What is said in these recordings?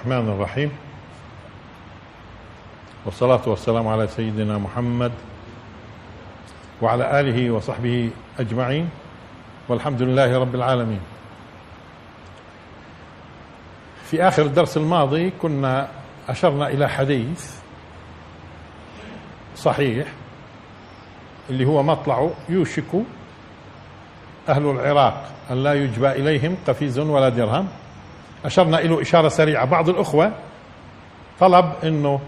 الرحمن الرحيم. والصلاة والسلام على سيدنا محمد وعلى آله وصحبه أجمعين. والحمد لله رب العالمين. في آخر الدرس الماضي كنا أشرنا إلى حديث صحيح اللي هو مطلع يوشك أهل العراق أن لا يجبى إليهم قفيز ولا درهم. أشرنا إلى إشارة سريعة. بعض الأخوة طلب أنه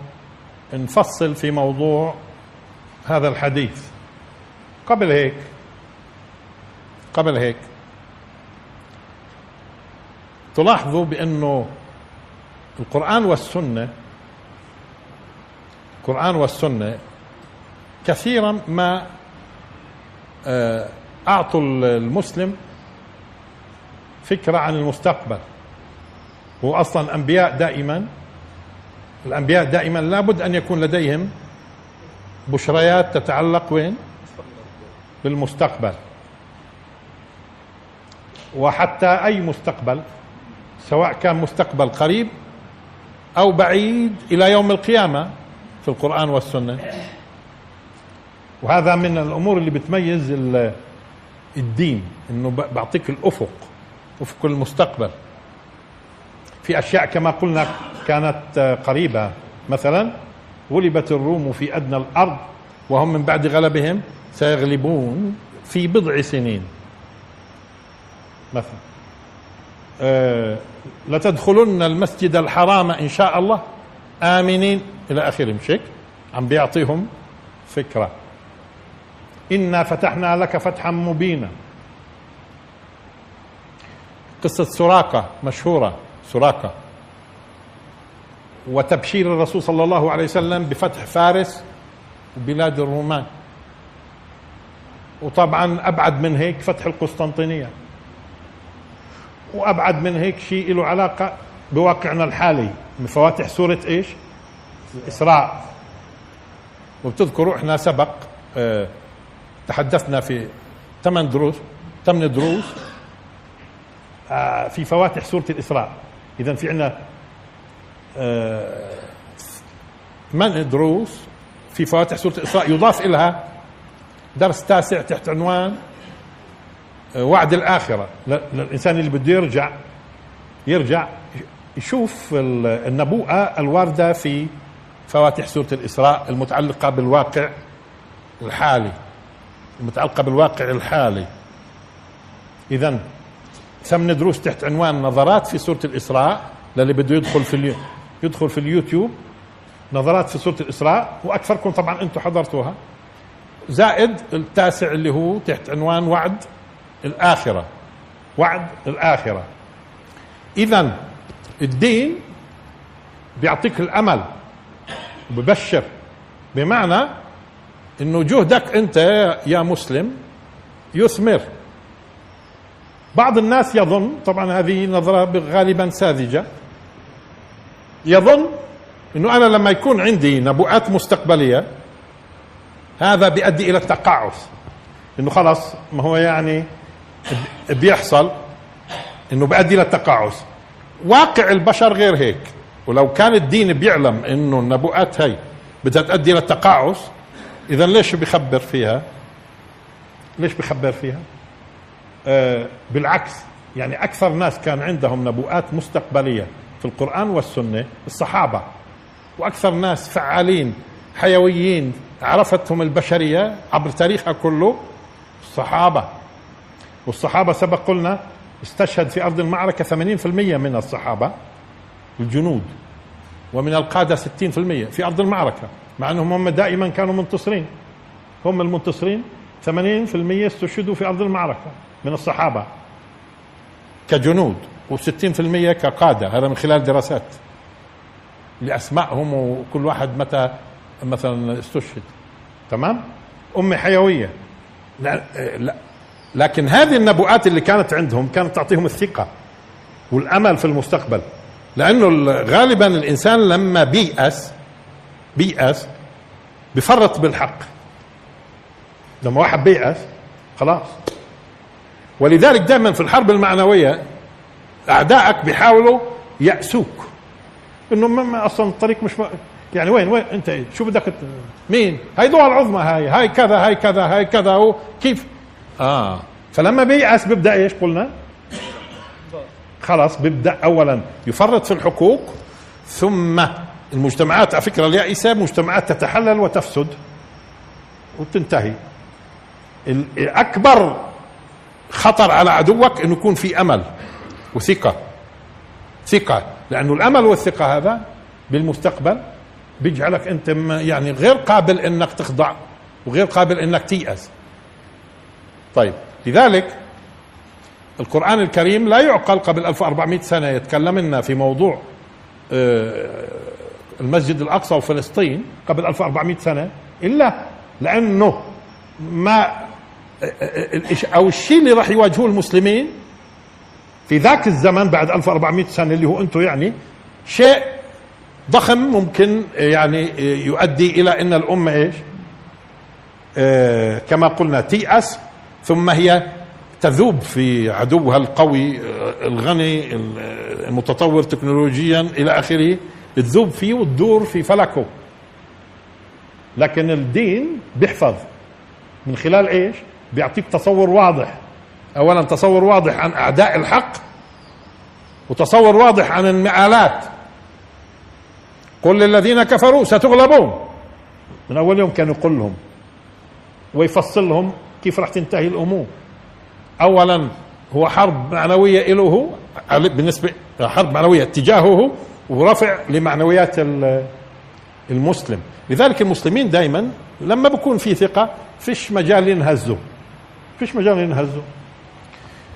نفصل في موضوع هذا الحديث. قبل هيك قبل هيك تلاحظوا بأنه القرآن والسنة القرآن والسنة كثيرا ما أعطوا المسلم فكرة عن المستقبل. هو أصلا أنبياء دائما الأنبياء دائما لابد أن يكون لديهم بشريات تتعلق وين؟ بالمستقبل. وحتى أي مستقبل سواء كان مستقبل قريب أو بعيد إلى يوم القيامة في القرآن والسنة. وهذا من الأمور اللي بتميز الدين إنه بعطيك الأفق أفق المستقبل. في أشياء كما قلنا كانت قريبة. مثلا غلبت الروم في أدنى الأرض وهم من بعد غلبهم سيغلبون في بضع سنين. مثلا أه لتدخلن المسجد الحرام إن شاء الله آمنين إلى اخره مش هيك عم بيعطيهم فكرة. إنا فتحنا لك فتحا مبينا. قصة سراقة مشهورة. سراقه وتبشير الرسول صلى الله عليه وسلم بفتح فارس وبلاد الرومان. وطبعا أبعد من هيك فتح القسطنطينية. وأبعد من هيك شيء له علاقة بواقعنا الحالي من فواتح سورة إيش؟ الاسراء وبتذكروا إحنا سبق آه تحدثنا في ثمان دروس ثمان دروس آه في فواتح سورة الإسراء. اذا في عندنا ثمان آه دروس في فواتح سورة الاسراء يضاف إلها درس تاسع تحت عنوان وعد الآخرة. للإنسان اللي بده يرجع يرجع يشوف النبوءة الواردة في فواتح سورة الإسراء المتعلقة بالواقع الحالي المتعلقة بالواقع الحالي. إذا ثمن دروس تحت عنوان نظرات في سورة الإسراء للي بده يدخل في اليو يدخل في اليوتيوب. نظرات في سورة الإسراء وأكثركم طبعا أنتم حضرتوها. زائد التاسع اللي هو تحت عنوان وعد الآخرة. وعد الآخرة. إذا الدين بيعطيك الأمل وببشر بمعنى إنه جهدك أنت يا مسلم يثمر. بعض الناس يظن طبعا هذه نظرة غالبا ساذجة يظن إنه أنا لما يكون عندي نبوءات مستقبلية هذا بيؤدي إلى التقاعس. إنه خلص ما هو يعني بيحصل إنه بيؤدي للتقاعس واقع البشر غير هيك. ولو كان الدين بيعلم إنه النبوءات هي بدها تؤدي للتقاعس اذا ليش بيخبر فيها؟ ليش بيخبر فيها؟ بالعكس يعني أكثر ناس كان عندهم نبوءات مستقبلية في القرآن والسنة الصحابة. وأكثر ناس فعالين حيويين عرفتهم البشرية عبر تاريخها كله الصحابة. والصحابة سبق قلنا استشهد في أرض المعركة 80% من الصحابة الجنود. ومن القادة 60% في أرض المعركة مع أنهم هم دائما كانوا منتصرين. هم المنتصرين 80% استشهدوا في أرض المعركة. من الصحابة. كجنود و60% كقادة. هذا من خلال دراسات. لأسمائهم وكل واحد متى مثلا استشهد. تمام؟ أمة حيوية. لا, لا. لكن هذه النبوءات اللي كانت عندهم كانت تعطيهم الثقة والأمل في المستقبل. لأنه غالبا الإنسان لما بيأس بيأس بفرط بالحق. لما واحد بيأس خلاص. ولذلك دائما في الحرب المعنوية أعدائك بيحاولوا يأسوك. إنه ما أصلا الطريق مش م... يعني وين وين أنت؟ شو بدك مين؟ هاي دول العظمى هاي هاي كذا هاي كذا هاي كذا هو كيف؟ آه. فلما بييأس بيبدأ إيش قلنا؟ خلاص بيبدأ اولا يفرط في الحقوق ثم المجتمعات على فكرة اليائسه مجتمعات تتحلل وتفسد وتنتهي. اكبر خطر على عدوك إنه يكون في أمل وثقة. ثقة. لأنه الأمل والثقة هذا بالمستقبل بيجعلك أنت يعني غير قابل إنك تخضع وغير قابل إنك تيأس. طيب. لذلك القرآن الكريم لا يعقل قبل 1400 سنة يتكلم لنا في موضوع آه، المسجد الأقصى وفلسطين قبل 1400 سنة إلا لأنه ما آه، آه، أو الشيء اللي راح يواجهوه المسلمين في ذاك الزمن بعد 1400 سنة اللي هو أنتم يعني شيء ضخم ممكن يعني يؤدي إلى أن الأمة إيش؟ كما قلنا تيأس ثم هي تذوب في عدوها القوي الغني المتطور تكنولوجيا إلى آخره تذوب فيه وتدور في فلكه. لكن الدين بيحفظ. من خلال إيش؟ بيعطيك تصور واضح. اولا تصور واضح عن أعداء الحق وتصور واضح عن المآلات. قل للذين كفروا ستغلبون. من أول يوم كان يقول لهم ويفصل لهم كيف راح تنتهي الأمور. اولا هو حرب معنوية له بالنسبة حرب معنوية تجاهه ورفع لمعنويات المسلم. لذلك المسلمين دائما لما بكون في ثقة فيش مجال ينهزوا. فيش مجال ينهزوا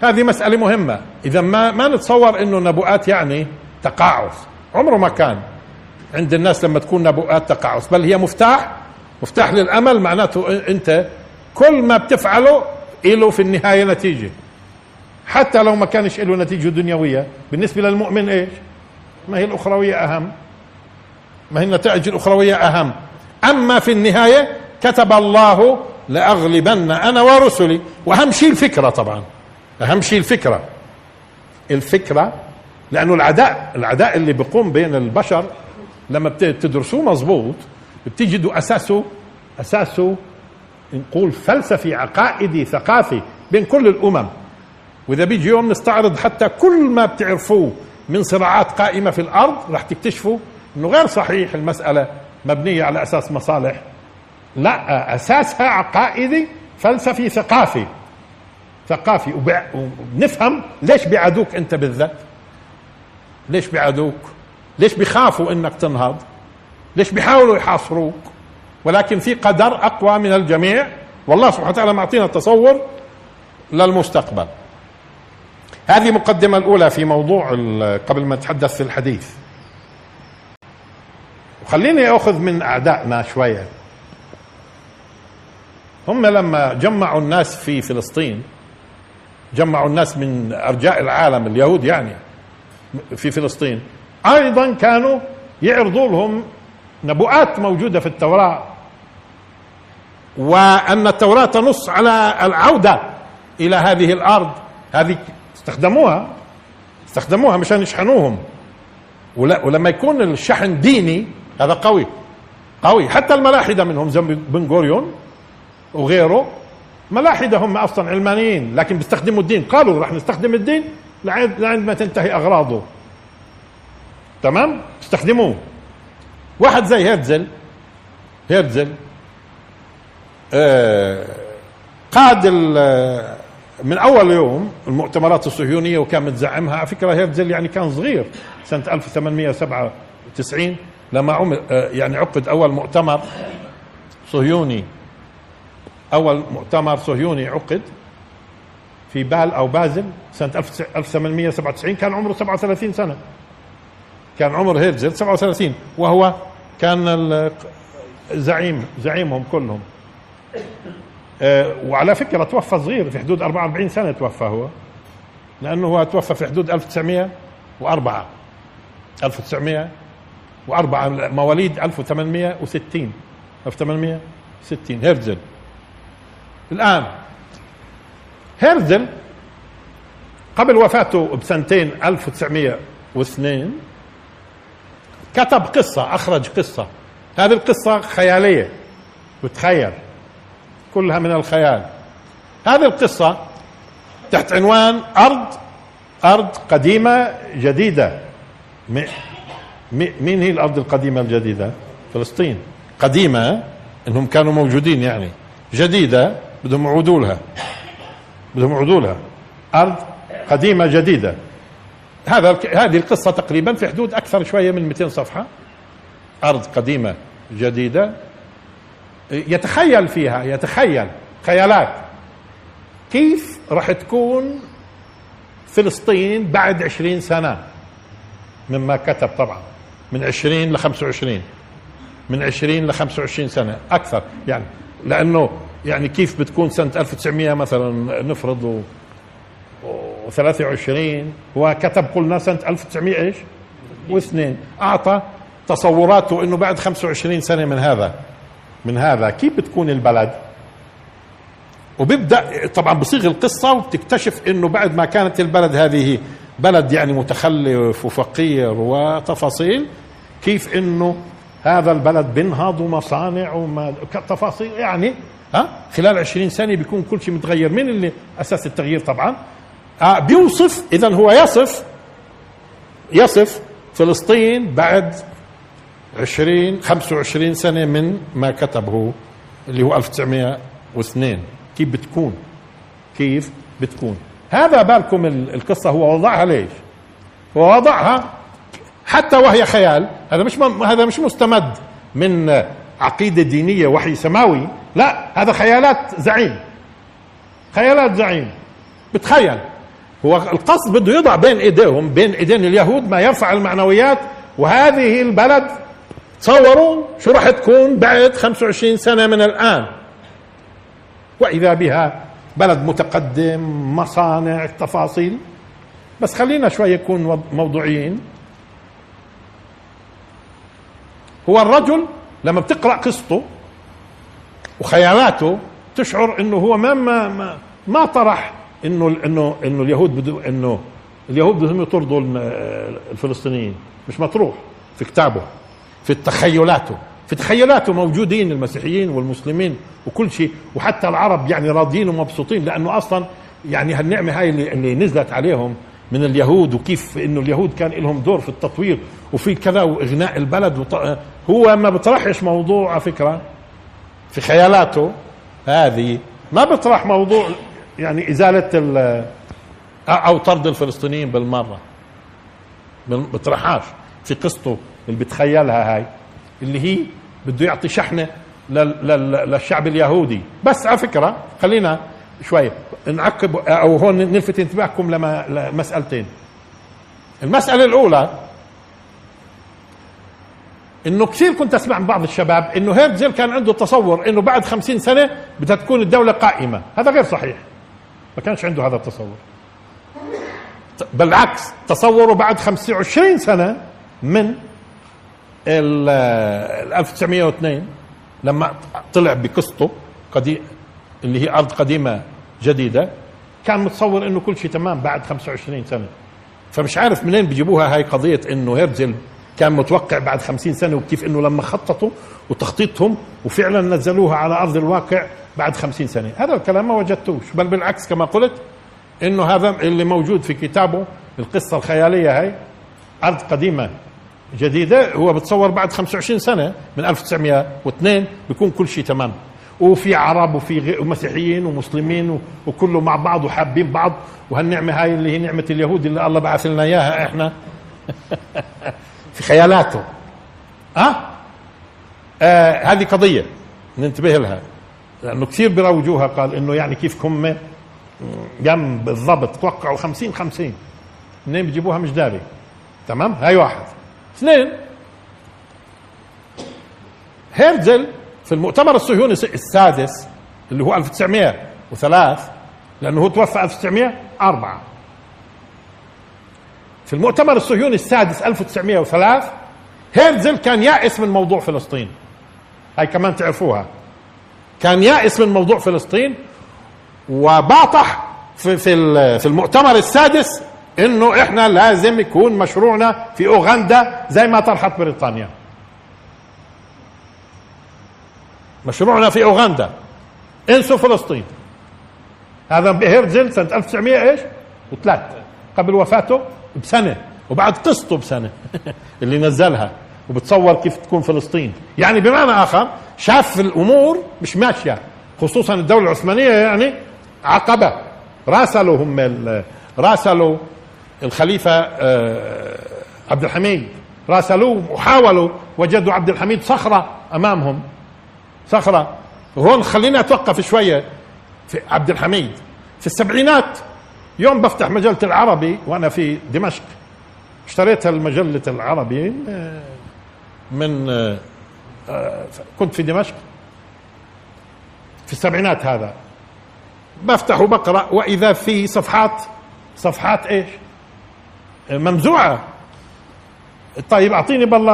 هذه مسألة مهمة. إذا ما ما نتصور إنه نبوءات يعني تقاعس. عمره ما كان عند الناس لما تكون نبوءات تقاعس. بل هي مفتاح. مفتاح للأمل. معناته أنت كل ما بتفعله له في النهاية نتيجة. حتى لو ما كانش له نتيجة دنيوية. بالنسبة للمؤمن إيش؟ ما هي الأخروية أهم. ما هي النتائج الأخروية أهم. أما في النهاية كتب الله لأغلبن أنا ورسلي. وأهم شيء الفكرة طبعا. أهم شيء الفكرة. الفكرة لأنه العداء العداء اللي بيقوم بين البشر لما بتدرسوه مظبوط بتجدوا أساسه أساسه نقول فلسفي عقائدي ثقافي بين كل الأمم. وإذا بيجي يوم نستعرض حتى كل ما بتعرفوه من صراعات قائمة في الأرض راح تكتشفوا إنه غير صحيح المسألة مبنية على أساس مصالح لا أساسها عقائدي فلسفي ثقافي. ثقافي. وبنفهم ليش بيعادوك أنت بالذات؟ ليش بيعادوك؟ ليش بيخافوا إنك تنهض؟ ليش بيحاولوا يحاصروك؟ ولكن في قدر أقوى من الجميع. والله سبحانه وتعالى معطينا تصور للمستقبل. هذه مقدمة الأولى في موضوع قبل ما نتحدث في الحديث. وخليني أخذ من أعدائنا شوية. هم لما جمعوا الناس في فلسطين جمعوا الناس من أرجاء العالم اليهود يعني في فلسطين أيضا كانوا يعرضوا لهم نبوءات موجودة في التوراة وأن التوراة تنص على العودة إلى هذه الأرض. هذه استخدموها استخدموها مشان يشحنوهم. ولما يكون الشحن ديني هذا قوي قوي. حتى الملاحدة منهم زي بن غوريون وغيره ملاحدة هم أصلا علمانيين لكن بيستخدموا الدين. قالوا راح نستخدم الدين لعند ما تنتهي أغراضه. تمام؟ استخدموه. واحد زي هيرتزل. هيرتزل آه، قاد من أول يوم المؤتمرات الصهيونية وكان متزعمها. على فكرة هيرتزل يعني كان صغير سنة 1897 لما عمل آه، يعني عقد أول مؤتمر صهيوني. أول مؤتمر صهيوني عقد في بال أو بازل سنة 1897 كان عمره 37 سنة. كان عمر هيرتزل 37 وهو كان زعيم زعيمهم كلهم. آه، وعلى فكرة توفى صغير في حدود 44 سنة توفى هو لأنه هو توفى في حدود 1904 1904 مواليد 1860 1860 هيرزل. الآن. هيرزل قبل وفاته بسنتين 1902 كتب قصة أخرج قصة. هذه القصة خيالية. بتخيل. كلها من الخيال. هذه القصة تحت عنوان أرض أرض قديمة جديدة. مين هي الأرض القديمة الجديدة؟ فلسطين. قديمة إنهم كانوا موجودين يعني. جديدة. بدهم يعودوا لها بدهم يعودوا لها أرض قديمة جديدة. هذا هذه القصة تقريبا في حدود أكثر شوية من 200 صفحة. أرض قديمة جديدة. يتخيل فيها يتخيل خيالات. كيف راح تكون فلسطين بعد عشرين سنة؟ مما كتب طبعا. من عشرين لخمسة وعشرين. من عشرين لخمسة وعشرين سنة. أكثر. يعني لأنه يعني كيف بتكون سنة 1900 مثلا نفرض و و23 هو كتب قلنا سنة 1900 إيش؟ واثنين أعطى تصوراته إنه بعد 25 سنة من هذا من هذا كيف بتكون البلد؟ وبيبدا طبعا بصيغ القصة وبتكتشف إنه بعد ما كانت البلد هذه بلد يعني متخلف وفقير وتفاصيل كيف إنه هذا البلد بينهض ومصانع وما تفاصيل يعني ها؟ خلال 20 سنه بيكون كل شيء متغير. مين اللي أساس التغيير طبعا؟ آه بيوصف اذا هو يصف يصف فلسطين بعد 20 25 سنه من ما كتبه اللي هو 1902 كيف بتكون؟ كيف بتكون؟ هذا بالكم القصة. هو وضعها ليش؟ هو وضعها حتى وهي خيال. هذا مش هذا مش مستمد من عقيدة دينية وحي سماوي. لا هذا خيالات زعيم. خيالات زعيم. بتخيل. هو القصد بده يضع بين إيديهم بين إيدين اليهود ما يرفع المعنويات وهذه البلد تصوروا شو راح تكون بعد 25 سنة من الآن. وإذا بها بلد متقدم مصانع تفاصيل. بس خلينا شوي يكون موضوعيين. هو الرجل لما بتقرأ قصته وخيالاته تشعر إنه هو ما ما ما, ما طرح إنه انه إنه اليهود بدو إنه اليهود بدهم يطردوا الفلسطينيين. مش مطروح في كتابه في تخيلاته. في تخيلاته موجودين المسيحيين والمسلمين وكل شيء. وحتى العرب يعني راضيين ومبسوطين لأنه أصلا يعني هالنعمة هاي اللي, اللي نزلت عليهم من اليهود وكيف إنه اليهود كان لهم دور في التطوير. وفي كذا وإغناء البلد. هو ما بيطرحش موضوع على فكرة. في خيالاته هذه ما بيطرح موضوع يعني ال أو طرد الفلسطينيين بالمرة. بيطرحهاش. في قصته اللي بتخيلها هاي اللي هي بده يعطي شحنة للشعب اليهودي. بس على فكرة خلينا شوي نعقب أو هون نلفت انتباهكم لمسألتين. المسألة الأولى إنه كثير كنت أسمع من بعض الشباب إنه هيرتزل كان عنده تصور إنه بعد خمسين سنة بدها تكون الدولة قائمة. هذا غير صحيح. ما كانش عنده هذا التصور. بالعكس تصوره بعد 25 سنة من ال 1902 لما طلع بقصته قديم اللي هي أرض قديمة جديدة كان متصور إنه كل شيء تمام بعد 25 سنة. فمش عارف منين بيجيبوها هاي قضية إنه هيرزل كان متوقع بعد 50 سنة وكيف إنه لما خططوا وتخطيطهم وفعلا نزلوها على أرض الواقع بعد 50 سنة. هذا الكلام ما وجدتوش بل بالعكس كما قلت إنه هذا اللي موجود في كتابه القصة الخيالية هاي ارض قديمة جديدة هو بتصور بعد 25 سنة من 1902 بيكون كل شيء تمام. وفي عرب وفي مسيحيين ومسلمين وكله مع بعض وحابين بعض وهالنعمة هاي اللي هي نعمة اليهود اللي الله بعث لنا إياها إحنا. في خيالاته. أه؟ آه هذه قضية ننتبه لها. لأنه كثير بيروجوها قال إنه يعني كيف هم جنب بالضبط توقعوا 50 50 منين بيجيبوها مش داري. تمام؟ هاي واحد. اثنين هيرزل في المؤتمر الصهيوني السادس اللي هو 1903 لأنه هو توفى 1904 في المؤتمر الصهيوني السادس 1903 هيرزل كان يائس من موضوع فلسطين. هاي كمان تعرفوها. كان يائس من موضوع فلسطين وباطح في في في المؤتمر السادس إنه إحنا لازم يكون مشروعنا في أوغندا زي ما طرحت بريطانيا. مشروعنا في أوغندا. انسوا فلسطين. هذا هيرزل سنة 1900 إيش؟ وثلاث. قبل وفاته بسنة وبعد قصته بسنة اللي نزلها وبتصور كيف تكون فلسطين. يعني بمعنى آخر شاف الأمور مش ماشية خصوصا الدولة العثمانية يعني عقبة. راسلوا هم راسلوا الخليفة آه، عبد الحميد. راسلوه وحاولوا وجدوا عبد الحميد صخرة أمامهم. صخرة. هون خليني أتوقف شوية في عبد الحميد. في السبعينات يوم بفتح مجلة العربي وأنا في دمشق. اشتريت المجلة العربي آه، من آه، كنت في دمشق. في السبعينات هذا. بفتح وبقرأ وإذا في صفحات صفحات إيش؟ ممزوعة. طيب أعطيني بالله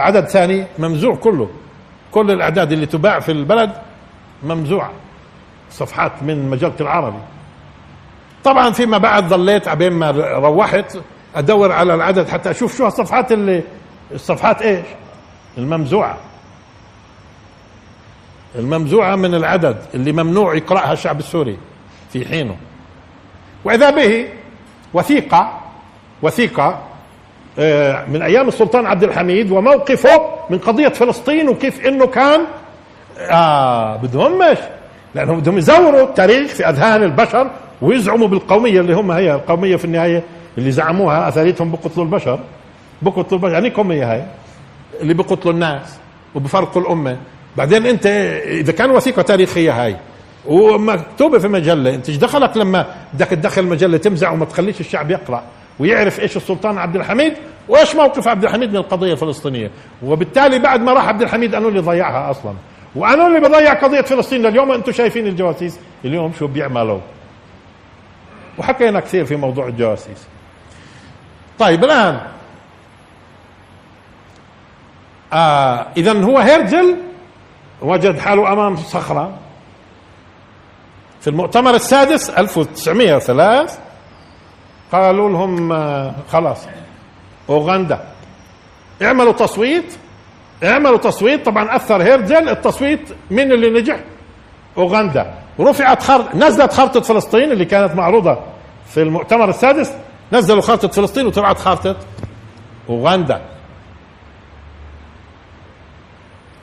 عدد ثاني. ممزوع كله. كل الأعداد اللي تباع في البلد ممزوعة. صفحات من مجلة العربي. طبعا فيما بعد ظليت عبين ما روحت أدور على العدد حتى أشوف شو الصفحات اللي الصفحات إيش؟ الممزوعة. الممزوعة من العدد اللي ممنوع يقرأها الشعب السوري في حينه. وإذا به وثيقه وثيقة آه، من أيام السلطان عبد الحميد وموقفه من قضية فلسطين وكيف إنه كان آه بدهمش لأنهم بدهم يزوروا التاريخ في أذهان البشر ويزعموا بالقومية اللي هم هي القومية في النهاية اللي زعموها اثاريتهم بقتلوا البشر. بقتلوا البشر يعني قومية هاي اللي بقتلوا الناس وبفرقوا الأمة. بعدين أنت إذا كان وثيقة تاريخية هاي ومكتوبة في مجلة أنت إيش دخلك لما بدك تدخل المجله تمزع وما تخليش الشعب يقرأ ويعرف إيش السلطان عبد الحميد وإيش موقف عبد الحميد من القضية الفلسطينية. وبالتالي بعد ما راح عبد الحميد انو اللي ضيعها أصلا. وانو اللي بضيع قضية فلسطين لليوم أنتم شايفين الجواسيس اليوم شو بيعملوا؟ وحكينا كثير في موضوع الجواسيس. طيب الآن آه اذا هو هيرجل وجد حاله أمام صخرة في المؤتمر السادس 1903 قالوا لهم آه، خلاص أوغندا. اعملوا تصويت اعملوا تصويت. طبعا أثر هيرجل التصويت من اللي نجح أوغندا. رفعت خرط نزلت خارطه فلسطين اللي كانت معروضة في المؤتمر السادس. نزلوا خارطه فلسطين وطلعت خارطه أوغندا.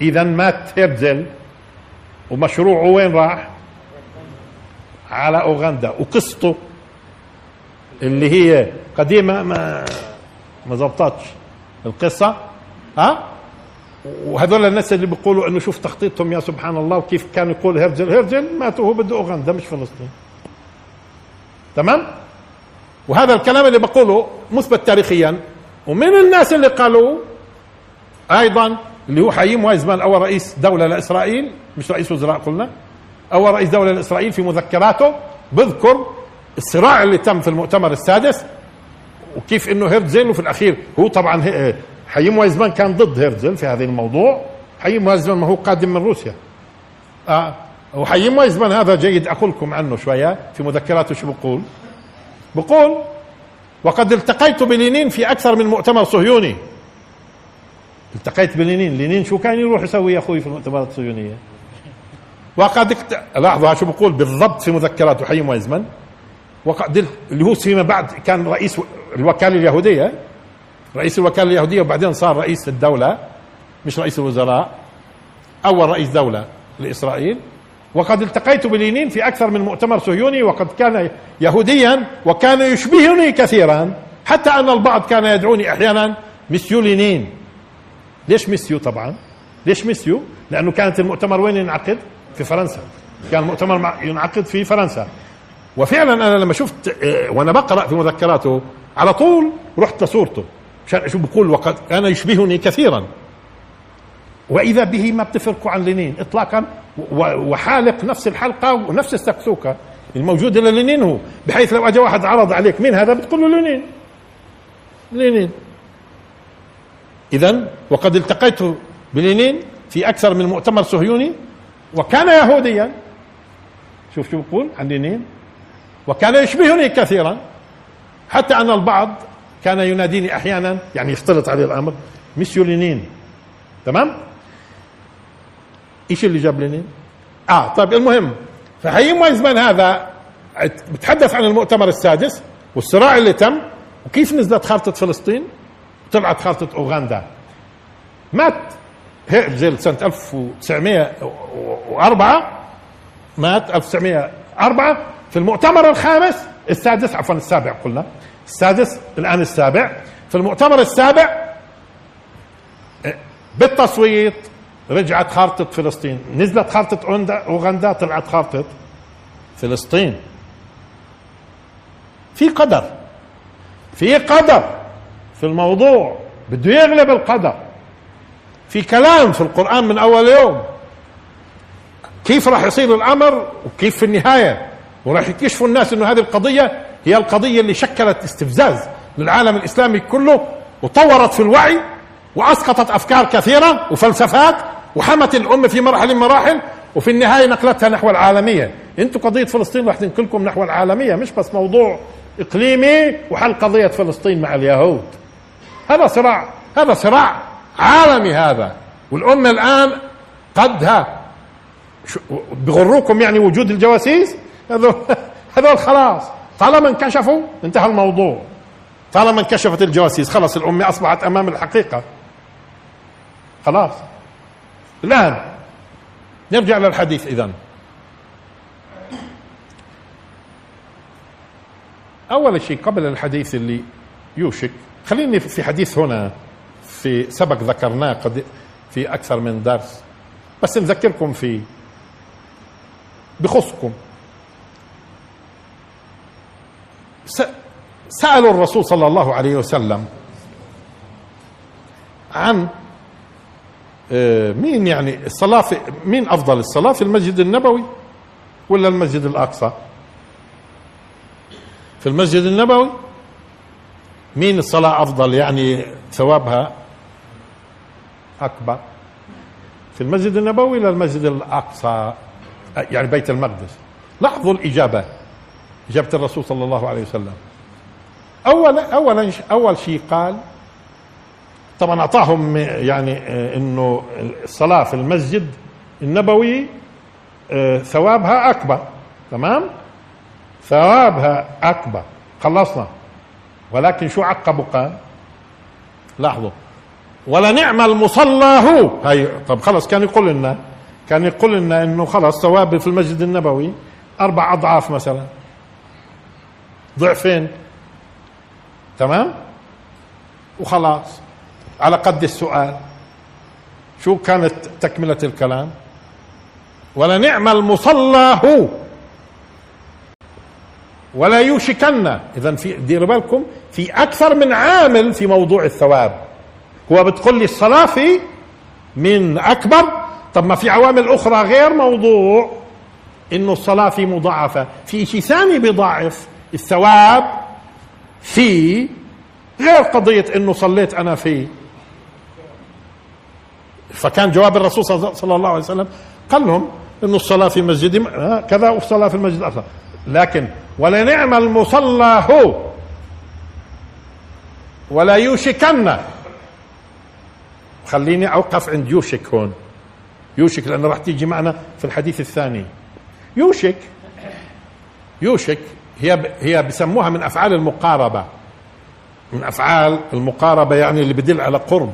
اذا مات هيرزل ومشروعه وين راح؟ على أوغندا. وقصته اللي هي قديمة ما ما زبطتش القصة. ها؟ وهذول الناس اللي بيقولوا إنه شوف تخطيطهم يا سبحان الله وكيف كان يقول هرجل هرجل ماتوا هو بده اوغندا مش فلسطين. تمام؟ وهذا الكلام اللي بقوله مثبت تاريخيا. ومن الناس اللي قالوا أيضا اللي هو حييم وايزمان أول رئيس دولة لإسرائيل مش رئيس وزراء قلنا أول رئيس دولة لإسرائيل في مذكراته بذكر الصراع اللي تم في المؤتمر السادس وكيف إنه هيرتزل وفي الأخير هو طبعا حييم وايزمان كان ضد هيرتزل في هذا الموضوع. حييم وايزمان ما هو قادم من روسيا. آه وحييم وايزمان هذا جيد أقول لكم عنه شوية في مذكراته شو بقول. بقول وقد التقيت بلينين في أكثر من مؤتمر صهيوني. التقيت بلينين. لينين شو كان يروح يسوي يا أخوي في المؤتمرات الصهيونية؟ وقد اكت... لاحظوا شو بقول؟ بالضبط في مذكراته حييم وايزمان وقد اللي هو فيما بعد كان رئيس الوكالة اليهودية. رئيس الوكالة اليهودية وبعدين صار رئيس الدولة مش رئيس الوزراء أول رئيس دولة لإسرائيل. وقد التقيت بلينين في أكثر من مؤتمر صهيوني وقد كان يهوديا وكان يشبهني كثيرا حتى أن البعض كان يدعوني أحيانا مسيو لينين. ليش مسيو طبعا؟ ليش مسيو لأنه كانت المؤتمر وين ينعقد؟ في فرنسا. كان المؤتمر ينعقد في فرنسا. وفعلا أنا لما شفت آه، وأنا بقرأ في مذكراته على طول رحت لصورته. أشوف بقول وقد كان يشبهني كثيرا. وإذا به ما بتفرقوا عن لينين اطلاقا وحالق نفس الحلقة ونفس السكسوكة الموجودة للينين هو بحيث لو اجى واحد عرض عليك مين هذا؟ بتقول له لينين. لينين. اذا وقد التقيت بلينين في أكثر من مؤتمر صهيوني وكان يهوديا. شوف شو بقول عن لينين. وكان يشبهني كثيرا حتى أن البعض كان يناديني أحيانا يعني يختلط عليه الأمر مسيو لينين تمام؟ إيش اللي جاب لينين؟ آه طيب المهم فحييم وايزمان هذا. بتحدث عن المؤتمر السادس والصراع اللي تم وكيف نزلت خارطة فلسطين؟ طلعت خارطة أوغندا. مات هيرزل سنة 1904 مات 1904 في المؤتمر الخامس السادس عفوا السابع قلنا. السادس الآن السابع. في المؤتمر السابع بالتصويت رجعت خارطة فلسطين. نزلت خارطة أوغندا طلعت خارطة فلسطين. في قدر في قدر في الموضوع بده يغلب القدر. في كلام في القرآن من أول يوم. كيف راح يصير الأمر وكيف في النهاية؟ وراح يكتشفوا الناس أنه هذه القضية هي القضية اللي شكلت استفزاز للعالم الإسلامي كله وطورت في الوعي وأسقطت أفكار كثيرة وفلسفات وحمت الأمة في مرحلة من مراحل وفي النهاية نقلتها نحو العالمية. أنتم قضية فلسطين راح تنقلكم نحو العالمية مش بس موضوع إقليمي وحل قضية فلسطين مع اليهود. هذا صراع هذا صراع عالمي هذا. والأمة الآن قدها. بغروكم يعني وجود الجواسيس؟ هذول هذول خلاص. طالما انكشفوا انتهى الموضوع. طالما انكشفت الجواسيس خلاص الأمة أصبحت أمام الحقيقة. خلاص. الآن نرجع للحديث إذا أول شيء قبل الحديث اللي يوشك خليني في حديث هنا في سبق ذكرناه قد في أكثر من درس. بس نذكركم فيه. بخصكم. سألوا الرسول صلى الله عليه وسلم عن آه، مين يعني الصلاة في مين أفضل الصلاة في المسجد النبوي ولا المسجد الأقصى؟ في المسجد النبوي مين الصلاة أفضل يعني ثوابها أكبر؟ في المسجد النبوي ولا المسجد الأقصى؟ يعني بيت المقدس. لاحظوا الإجابة. إجابة الرسول صلى الله عليه وسلم. أولا أولا أول شيء قال طبعا أعطاهم يعني آه، إنه الصلاة في المسجد النبوي آه، ثوابها أكبر تمام؟ ثوابها أكبر. خلصنا. ولكن شو عقبوا قال لاحظوا. ولا نعم المصلى هو. هي طب خلص كان يقول لنا كان يقول لنا إنه خلص ثواب في المسجد النبوي أربع أضعاف مثلا. ضعفين. تمام؟ وخلاص. على قد السؤال. شو كانت تكملة الكلام؟ ولا نعم المصلى هو. ولا يوشكن. اذا في ديروا بالكم في أكثر من عامل في موضوع الثواب. هو بتقول لي الصلاة في من أكبر. طب ما في عوامل أخرى غير موضوع إنه الصلاة في مضاعفة. في شيء ثاني بيضاعف الثواب في غير قضية إنه صليت أنا في. فكان جواب الرسول صلى الله عليه وسلم قال لهم إنه الصلاة في مسجد كذا والصلاة في المسجد الآخر لكن ولنعم المصلى هو ولا يوشكن. خليني أوقف عند يوشك هون. يوشك لأنه راح تيجي معنا في الحديث الثاني. يوشك. يوشك. هي هي بسموها من أفعال المقاربة. من أفعال المقاربة يعني اللي بدل على قرب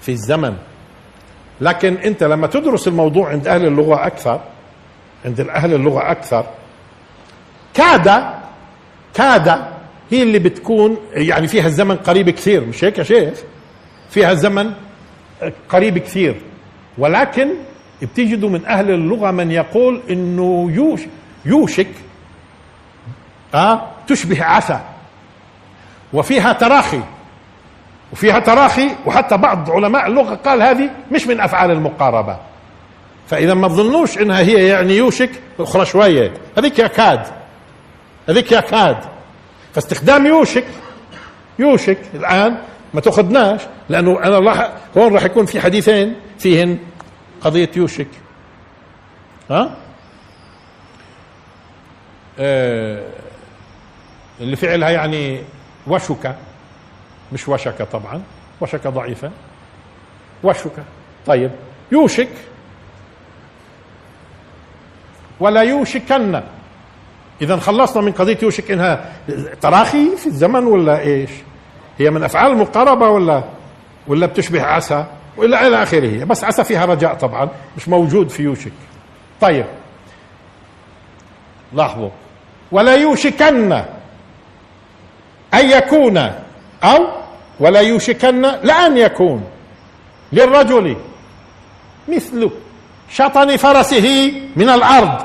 في الزمن. لكن أنت لما تدرس الموضوع عند أهل اللغة أكثر عند أهل اللغة أكثر كاد كاد هي اللي بتكون يعني فيها الزمن قريب كثير. مش هيك يا شيخ؟ فيها الزمن قريب كثير. ولكن بتجدوا من أهل اللغة من يقول إنه يوش يوشك آه تشبه عسى. وفيها تراخي. وفيها تراخي وحتى بعض علماء اللغة قال هذه مش من أفعال المقاربة. فإذا ما تظنوش إنها هي يعني يوشك أخرى شوية. هذيك يكاد هذيك يكاد فاستخدام يوشك. يوشك الآن ما تأخذناش لأنه أنا راح هون راح يكون في حديثين فيهن قضية يوشك. ها؟ آه. اللي فعلها يعني وشك. مش وشك طبعا وشك ضعيفة وشك. طيب. يوشك. ولا يوشكن. اذا خلصنا من قضية يوشك إنها تراخي في الزمن ولا إيش؟ هي من أفعال المقاربه ولا ولا بتشبه عسى؟ ولا إلى آخره. بس عسى فيها رجاء طبعا مش موجود في يوشك. طيب. لاحظوا. ولا يوشكن. أن يكون أو ولا يوشكن لأن يكون للرجل مثل شطن فرسه من الأرض.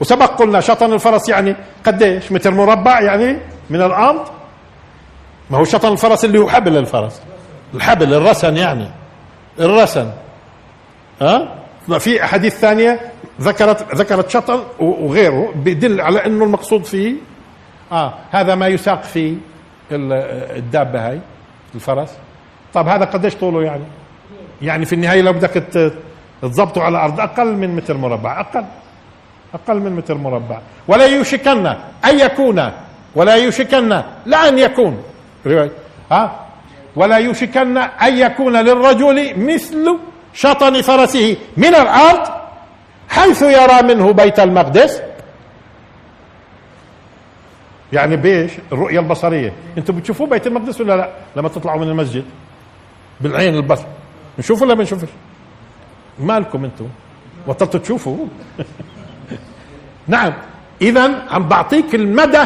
وسبق قلنا شطن الفرس يعني قديش؟ متر مربع يعني من الأرض. ما هو شطن الفرس اللي هو حبل الفرس. الحبل الرسن يعني. الرسن. ها؟ في أحاديث ثانية ذكرت ذكرت شطن وغيره بيدل على إنه المقصود فيه. آه هذا ما يساق في الدابة هاي الفرس. طب هذا قديش طوله يعني؟ يعني في النهاية لو بدك تضبطه على الأرض أقل من متر مربع أقل أقل من متر مربع. ولا يوشكن أن يكون. ولا يوشكن لا أن يكون. ها؟ ولا يوشكن أن يكون للرجل مثل شطن فرسه من الأرض حيث يرى منه بيت المقدس. يعني بيش الرؤية البصرية. أنتم بتشوفوا بيت المقدس ولا لا؟ لما تطلعوا من المسجد. بالعين البصر. نشوف ولا ما نشوفش مالكم أنتم؟ بطلتوا تشوفوا. نعم. اذا عم بعطيك المدى.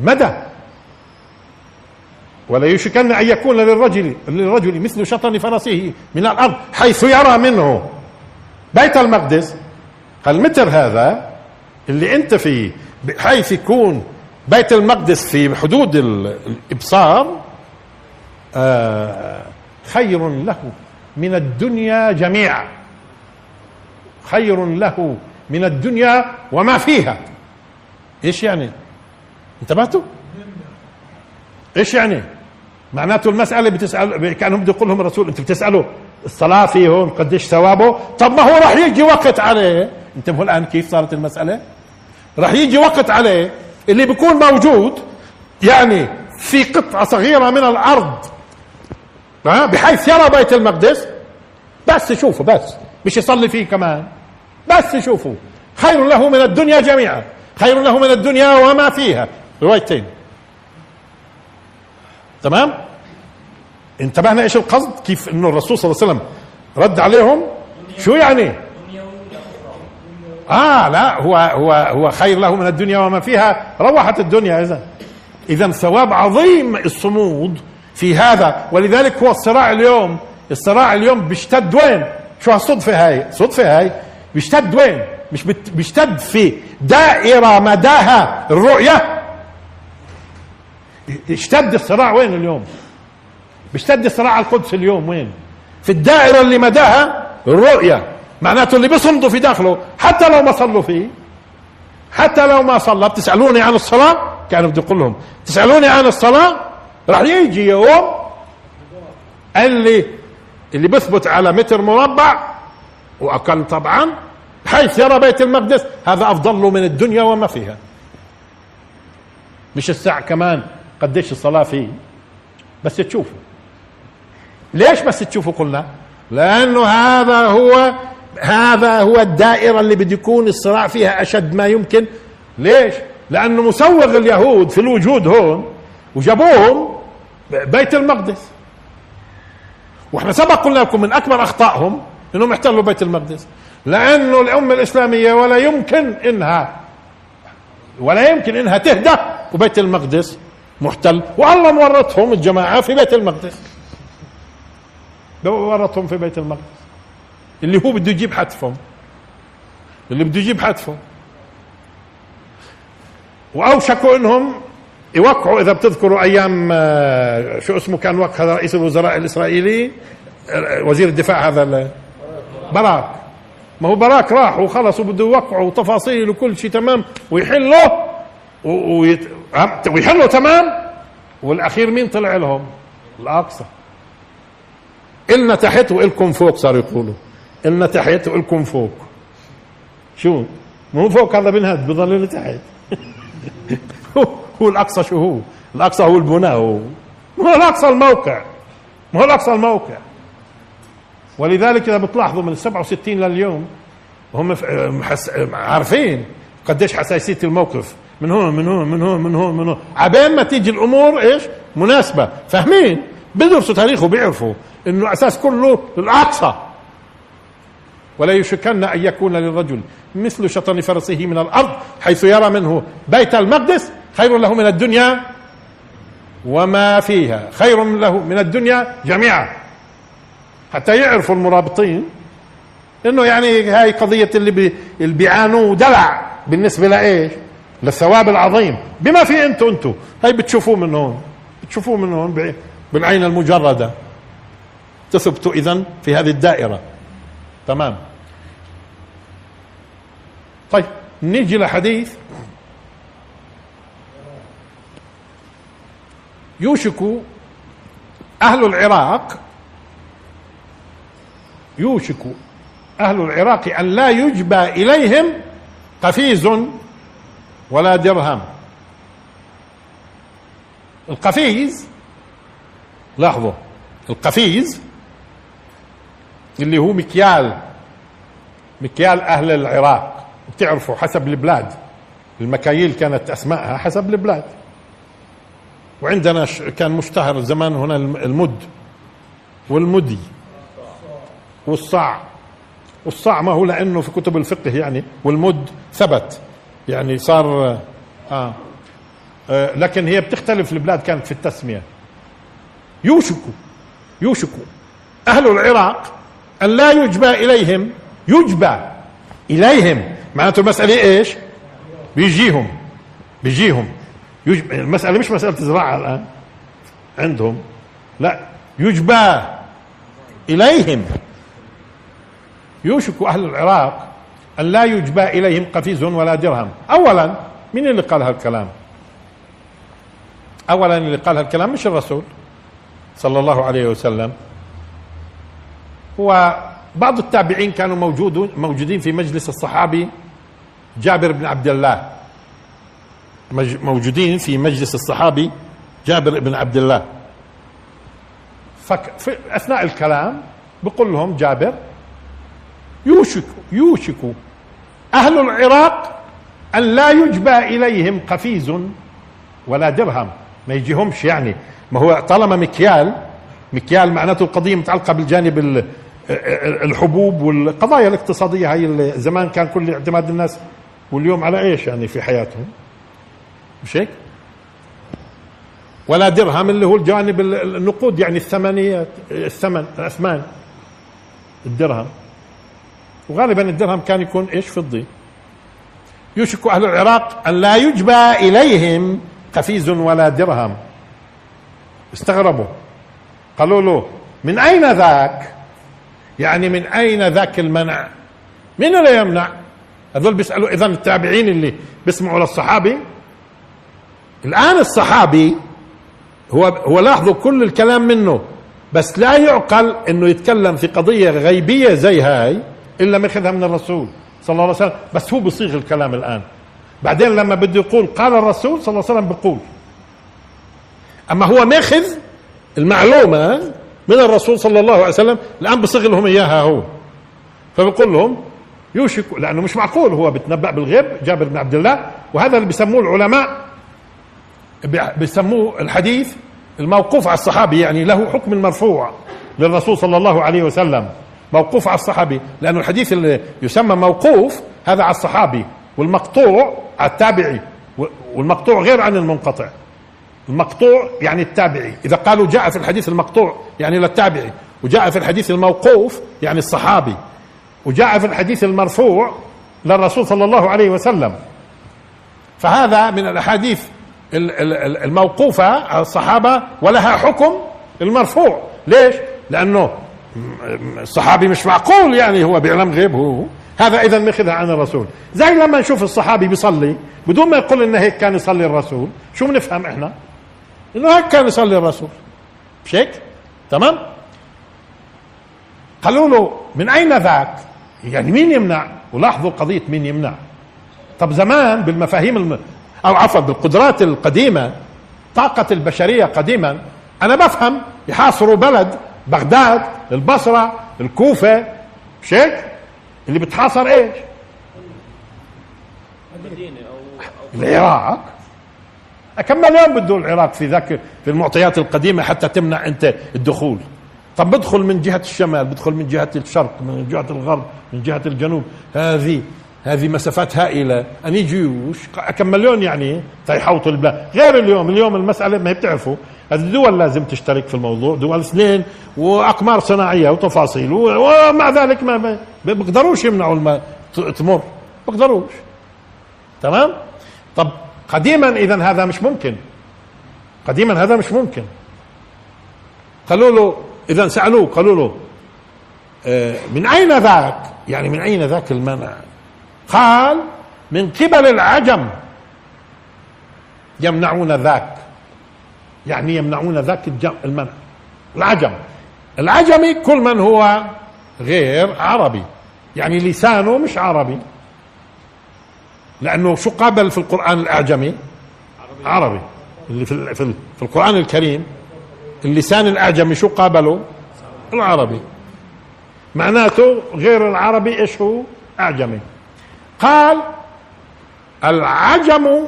مدى. ولا يشكن أن يكون للرجل للرجل مثل شطن فرسه من الأرض حيث يرى منه. بيت المقدس. المتر هذا اللي أنت فيه بحيث يكون بيت المقدس في حدود الإبصار آه خير له من الدنيا جميعا. خير له من الدنيا وما فيها. إيش يعني؟ انتبهتوا؟ إيش يعني؟ معناته المسألة بتسأل كأنهم بده يقول لهم الرسول انت بتسألوا الصلاة فيهم قديش ثوابه؟ طب ما هو راح يجي وقت عليه. انتبهوا الآن كيف صارت المسألة؟ راح يجي وقت عليه. اللي بيكون موجود يعني في قطعة صغيرة من الأرض. بحيث يرى بيت المقدس. بس يشوفه بس. مش يصلي فيه كمان. بس يشوفوا خير له من الدنيا جميعا. خير له من الدنيا وما فيها. روايتين. تمام؟ انتبهنا إيش القصد؟ كيف إنه الرسول صلى الله عليه وسلم رد عليهم؟ شو يعني؟ آه لا هو هو هو خير له من الدنيا وما فيها. روحت الدنيا اذا اذا ثواب عظيم الصمود في هذا. ولذلك هو الصراع اليوم. الصراع اليوم بيشتد وين؟ شو هالصدفة هاي؟ صدفة هاي بيشتد وين؟ مش بيشتد في دائرة مداها الرؤية. اشتد الصراع وين اليوم؟ بيشتد الصراع القدس اليوم وين؟ في الدائرة اللي مداها الرؤية. معناته اللي بيصمدوا في داخله حتى لو ما صلوا فيه حتى لو ما صلى بتسألوني عن الصلاة؟ كانوا بده يقول لهم تسألوني عن الصلاة؟ راح يجي يوم اللي اللي بيثبت على متر مربع وأقل طبعا حيث يرى بيت المقدس هذا أفضل له من الدنيا وما فيها. مش الساعة كمان قديش الصلاة فيه بس تشوفوا. ليش بس تشوفوا؟ قلنا لأنه هذا هو هذا هو الدائرة اللي بده يكون الصراع فيها أشد ما يمكن. ليش؟ لأنه مسوغ اليهود في الوجود هون وجابوهم بيت المقدس. وإحنا سبق قلنا لكم من أكبر أخطائهم إنهم احتلوا بيت المقدس. لأنه الأمة الإسلامية ولا يمكن إنها ولا يمكن إنها تهدى وبيت المقدس محتل. والله مورطهم الجماعة في بيت المقدس. ورطهم في بيت المقدس. اللي هو بده يجيب حتفهم اللي بده يجيب حتفهم وأوشكوا إنهم يوقعوا إذا بتذكروا أيام آه، شو اسمه كان وقت هذا رئيس الوزراء الإسرائيلي؟ وزير الدفاع هذا براك ما هو براك راح وخلص وبده يوقعوا تفاصيل وكل شيء تمام ويحله ويت... ويحلوا تمام. والأخير مين طلع لهم؟ الأقصى. إلنا تحت وإلكم فوق صاروا يقولوا. إلنا تحت وإلكم فوق. شو؟ مو فوق هذا بنهد بضل تحت. هو الأقصى شو هو؟ الأقصى هو البناء هو. ما هو الأقصى الموقع. ما هو الأقصى الموقع. ولذلك إذا بتلاحظوا من 67 لليوم هم. عارفين قديش حساسية الموقف. من هون من هون من هون من هون من هون. عبين ما تيجي الأمور إيش؟ مناسبة. فاهمين؟ بدرسوا تاريخ وبيعرفوا إنه أساس كله الأقصى. ولا يشكن أن يكون للرجل مثل شطن فرسه من الأرض حيث يرى منه بيت المقدس خير له من الدنيا وما فيها خير له من الدنيا جميعا. حتى يعرفوا المرابطين إنه يعني هاي قضية اللي, بي اللي بيعانوا دلع بالنسبة لإيش؟ للثواب العظيم. بما في أنتم أنتم هاي بتشوفوه من هون. بتشوفوه من هون بالعين المجردة. تثبتوا اذا في هذه الدائرة. تمام. طيب نيجي لحديث يوشك أهل العراق يوشك أهل العراق أن لا يجبى إليهم قفيز ولا درهم. القفيز لاحظوا القفيز اللي هو مكيال مكيال أهل العراق. بتعرفوا حسب البلاد. المكاييل كانت أسماءها حسب البلاد. وعندنا كان مشتهر زمان هنا المد. والمدي. والصاع. والصاع ما هو لأنه في كتب الفقه يعني والمد ثبت. يعني صار آه, آه لكن هي بتختلف البلاد كانت في التسمية. يوشك يوشك أهل العراق أن لا يجبى إليهم يجبى إليهم. معناته المساله إيش؟ بيجيهم بيجيهم. المسألة مش مسألة زراعة الآن عندهم. لا يجبى إليهم. يوشك أهل العراق أن لا يجبى إليهم قفيز ولا درهم. أولا من اللي قال هالكلام؟ أولا اللي قال هالكلام مش الرسول صلى الله عليه وسلم. هو بعض التابعين كانوا موجود موجودين في مجلس الصحابي جابر بن عبد الله. موجودين في مجلس الصحابي جابر بن عبد الله. في أثناء الكلام بقول لهم جابر يوشك يوشك أهل العراق أن لا يجبى إليهم قفيز ولا درهم. ما يجيهمش يعني. ما هو طالما مكيال مكيال معناته القضية متعلقة بالجانب الحبوب والقضايا الاقتصادية هاي زمان كان كل اعتماد الناس واليوم على إيش يعني في حياتهم؟ مش هيك؟ ولا درهم اللي هو الجانب النقود يعني الثمنيات الثمن الأثمان الدرهم. وغالبا الدرهم كان يكون إيش؟ فضي. يوشك أهل العراق أن لا يجبى إليهم قفيز ولا درهم. استغربوا. قالوا له من أين ذاك؟ يعني من أين ذاك المنع؟ من اللي يمنع؟ هذول بيسألوا اذا التابعين اللي بيسمعوا للصحابي. الآن الصحابي هو هو لاحظوا كل الكلام منه بس لا يعقل إنه يتكلم في قضية غيبية زي هاي إلا ماخذها من الرسول صلى الله عليه وسلم بس هو بصيغ الكلام الآن. بعدين لما بده يقول قال الرسول صلى الله عليه وسلم بقول. أما هو ماخذ المعلومة من الرسول صلى الله عليه وسلم الآن بصيغ لهم إياها هو. فبقول لهم يوشك لأنه مش معقول هو بتنبأ بالغيب جابر بن عبد الله وهذا اللي بسموه العلماء بيسموه الحديث الموقوف على الصحابي يعني له حكم المرفوع للرسول صلى الله عليه وسلم. موقوف على الصحابي لأن الحديث اللي يسمى موقوف هذا على الصحابي والمقطوع على التابعي والمقطوع غير عن المنقطع. المقطوع يعني التابعي. إذا قالوا جاء في الحديث المقطوع يعني للتابعي وجاء في الحديث الموقوف يعني الصحابي وجاء في الحديث المرفوع للرسول صلى الله عليه وسلم. فهذا من الأحاديث الموقوفة الصحابة ولها حكم المرفوع. ليش؟ لأنه الصحابي مش معقول يعني هو بيعلم غيب هو هذا إذا ماخذها عن الرسول. زي لما نشوف الصحابي بيصلي بدون ما يقول إنه هيك كان يصلي الرسول شو بنفهم إحنا؟ إنه هيك كان يصلي الرسول. مش هيك تمام؟ قالوا له من أين ذاك؟ يعني مين يمنع؟ ولاحظوا قضية مين يمنع. طب زمان بالمفاهيم الم... أو عفوا بالقدرات القديمة طاقة البشرية قديما أنا بفهم يحاصروا بلد بغداد البصرة الكوفة. مش هيك؟ اللي بتحاصر إيش؟ العراق. كم مليون بده العراق في ذاك في المعطيات القديمة حتى تمنع أنت الدخول؟ طب بدخل من جهة الشمال بدخل من جهة الشرق من جهة الغرب من جهة الجنوب. هذه هذه مسافات هائلة. أن جيوش كم مليون يعني؟ تيحوطوا البلاد. غير اليوم اليوم المسألة ما بتعرفوا الدول لازم تشترك في الموضوع دول اثنين وأقمار صناعية وتفاصيل ومع ذلك ما بيقدروش يمنعوا الماء تمر. بيقدروش. تمام؟ طب قديما إذا هذا مش ممكن. قديما هذا مش ممكن. قالوا له إذا سألوه قالوا له آه، من أين ذاك؟ يعني من أين ذاك المنع؟ قال من قبل العجم. يمنعون ذاك. يعني يمنعون ذاك المنع. العجم. العجمي كل من هو غير عربي. يعني لسانه مش عربي. لأنه شو قابل في القرآن الأعجمي؟ عربي. اللي في في, القرآن الكريم اللسان الأعجمي شو قابله؟ العربي. معناته غير العربي إيش هو؟ أعجمي. قال العجم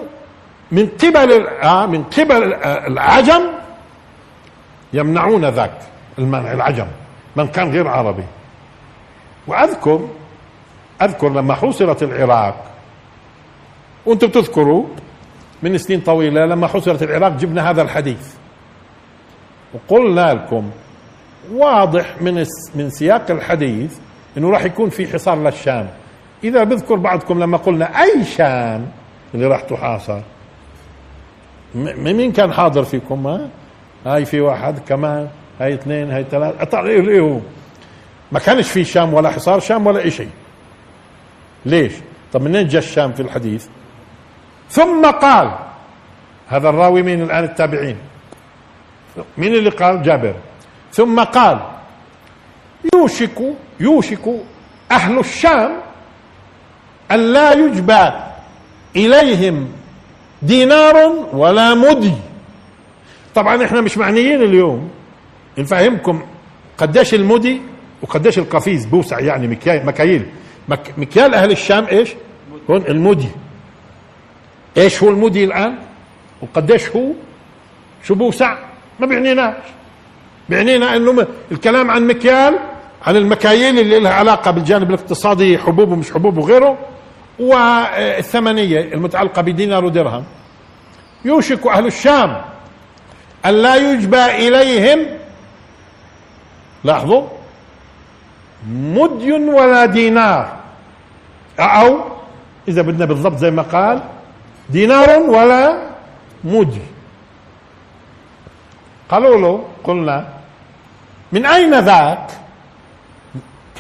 من قبل آه من قبل العجم يمنعون ذاك المنع العجم من كان غير عربي. واذكر أذكر لما حوصرت العراق وأنتم بتذكروا من سنين طويلة لما حصرت العراق جبنا هذا الحديث. وقلنا لكم واضح من من سياق الحديث إنه راح يكون في حصار للشام. إذا بذكر بعضكم لما قلنا أي شام اللي راح تحاصر؟ مين كان حاضر فيكم؟ ها؟ هاي في واحد كمان هاي اثنين هاي ثلاثة. إيه إيه هو؟ ما كانش في شام ولا حصار شام ولا شيء. ليش؟ طب منين جاء الشام في الحديث؟ ثم قال هذا الراوي مين الآن التابعين مين اللي قال؟ جابر. ثم قال يوشك يوشك أهل الشام أن لا يجبى إليهم دينار ولا مدي. طبعا إحنا مش معنيين اليوم. نفهمكم قديش المدي وقديش القفيز بوسع يعني مكيال مكاييل. مكيال أهل الشام إيش؟ هون المدي. إيش هو المدي الآن؟ وقديش هو؟ شو بوسع ما بيعنيناش. بيعنينا إنه الكلام عن مكيال عن المكاييل اللي لها علاقة بالجانب الاقتصادي حبوب ومش حبوب وغيره والثمنية المتعلقة بدينار ودرهم. يوشك أهل الشام أن لا يجبى إليهم لاحظوا مدي ولا دينار. أو إذا بدنا بالضبط زي ما قال دينار ولا مدي قالوا له قلنا من أين ذاك؟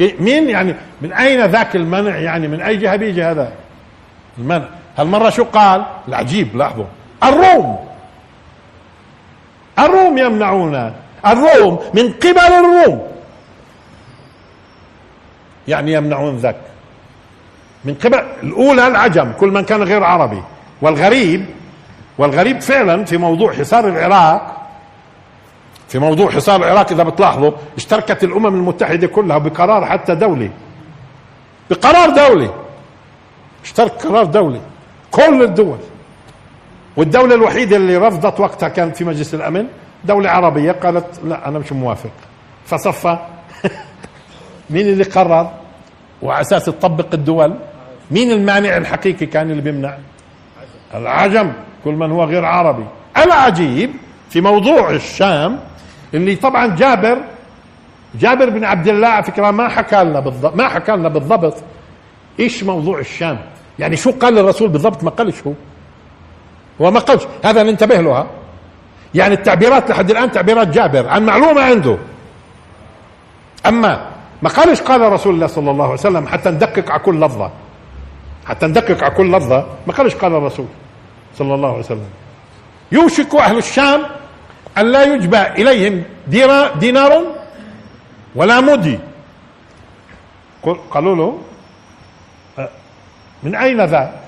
مين يعني من أين ذاك المنع؟ يعني من أي جهة بيجي هذا؟ المنع. هالمرة شو قال؟ العجيب لاحظوا. الروم. الروم يمنعون الروم من قبل الروم. يعني يمنعون ذاك. من قبل الأولى العجم كل من كان غير عربي. والغريب والغريب فعلا في موضوع حصار العراق في موضوع حصار العراق إذا بتلاحظوا اشتركت الأمم المتحدة كلها بقرار حتى دولي. بقرار دولي. اشترك قرار دولي. كل الدول. والدولة الوحيدة اللي رفضت وقتها كانت في مجلس الأمن. دولة عربية قالت لا أنا مش موافق. فصفى مين اللي قرر؟ وعلى أساس تطبق الدول. مين المانع الحقيقي كان اللي بيمنع؟ العجم كل من هو غير عربي. العجيب في موضوع الشام اللي طبعا جابر جابر بن عبد الله على فكرة ما حكى لنا بالضبط ما حكى لنا بالضبط إيش موضوع الشام. يعني شو قال الرسول بالضبط؟ ما قالش هو. هو ما قالش. هذا ننتبه له. يعني التعبيرات لحد الآن تعبيرات جابر. عن معلومة عنده. أما ما قالش قال رسول الله صلى الله عليه وسلم حتى ندقق على كل لفظة. حتى ندقق على كل لفظة ما قالش قال الرسول صلى الله عليه وسلم. يوشك أهل الشام أن لا يجبى إليهم دينار ولا مدي قالوا له من أين ذا؟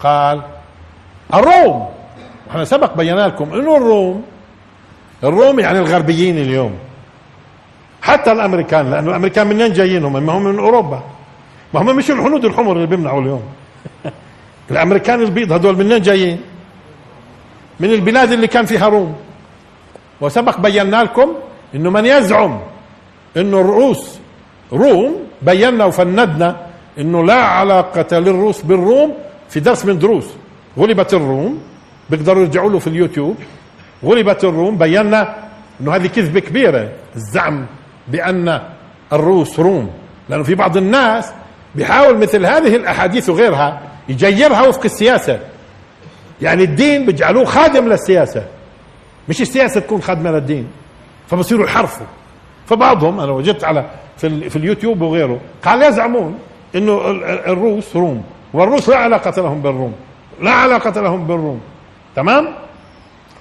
قال الروم. إحنا سبق بينا لكم إنه الروم. الروم يعني الغربيين اليوم. حتى الأمريكان لأنه الأمريكان منين جايين هم؟ هم من أوروبا. ما هم مش الهنود الحمر اللي بيمنعوا اليوم. الأمريكان البيض هدول منين جايين؟ من البلاد اللي كان فيها روم. وسبق بينا لكم إنه من يزعم إنه الروس روم بينا وفندنا إنه لا علاقة للروس بالروم في درس من دروس. غلبت الروم بيقدروا يرجعوا له في اليوتيوب. غلبت الروم بينا إنه هذه كذبة كبيرة الزعم بأن الروس روم. لأنه في بعض الناس بيحاول مثل هذه الأحاديث وغيرها يجيرها وفق السياسة. يعني الدين بيجعلوه خادم للسياسة. مش السياسة تكون خادمة للدين. فبصيروا يحرفوا. فبعضهم أنا وجدت على في, في اليوتيوب وغيره قال يزعمون إنه الروس روم والروس لا علاقة لهم بالروم. لا علاقة لهم بالروم. تمام؟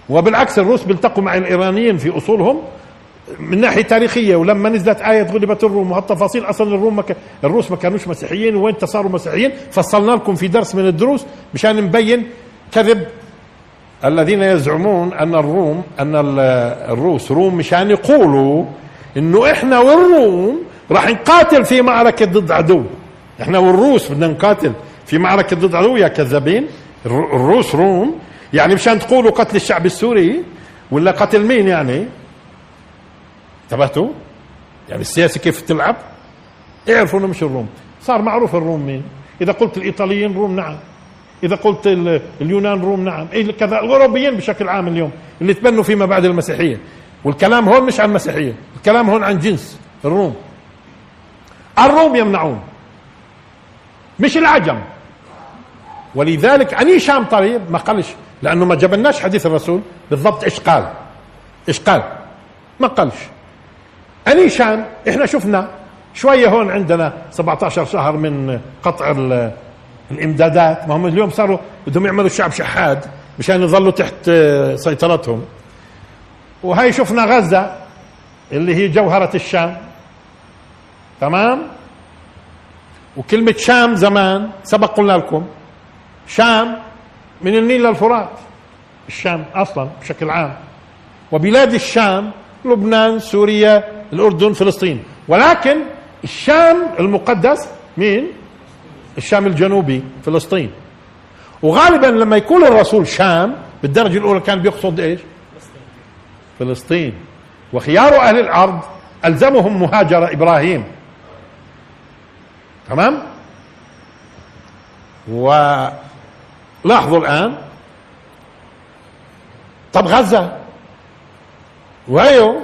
وبالعكس الروس بيلتقوا مع الإيرانيين في أصولهم من ناحية تاريخية ولما نزلت آية غلبت الروم وهالتفاصيل أصلا الروم مك... الروس ما كانوش مسيحيين وين صاروا مسيحيين؟ فصلنا لكم في درس من الدروس مشان نبين كذب الذين يزعمون أن الروم أن الروس روم مشان يقولوا إنه إحنا والروم راح نقاتل في معركة ضد عدو. إحنا والروس بدنا نقاتل في معركة ضد عدو يا كذابين. الروس روم يعني مشان تقولوا قتل الشعب السوري ولا قتل مين يعني؟ انتبهتوا؟ يعني السياسة كيف تلعب؟ اعرفوا انه مش الروم. صار معروف الروم مين. إذا قلت الإيطاليين روم نعم. إذا قلت اليونان روم نعم. إيه كذا الأوروبيين بشكل عام اليوم اللي تبنوا فيما بعد المسيحيه والكلام هون مش عن المسيحيه الكلام هون عن جنس الروم. الروم يمنعون. مش العجم. ولذلك عني شام طيب ما قالش لأنه ما جبناش حديث الرسول بالضبط إيش قال إيش قال ما قالش. أني شام إحنا شفنا شوية هون عندنا 17 شهر من قطع الإمدادات. ما هم اليوم صاروا بدهم يعملوا الشعب شحاد مشان يظلوا تحت سيطرتهم. وهي شفنا غزة اللي هي جوهرة الشام. تمام؟ وكلمة شام زمان سبق قلنا لكم. شام من النيل للفرات. الشام أصلا بشكل عام. وبلاد الشام لبنان سوريا الأردن فلسطين. ولكن الشام المقدس مين؟ الشام الجنوبي فلسطين. وغالبا لما يكون الرسول شام بالدرجة الأولى كان بيقصد إيش؟ فلسطين. وخيار أهل الأرض ألزمهم مهاجر إبراهيم. تمام؟ ولاحظوا الآن طب غزة. وهيو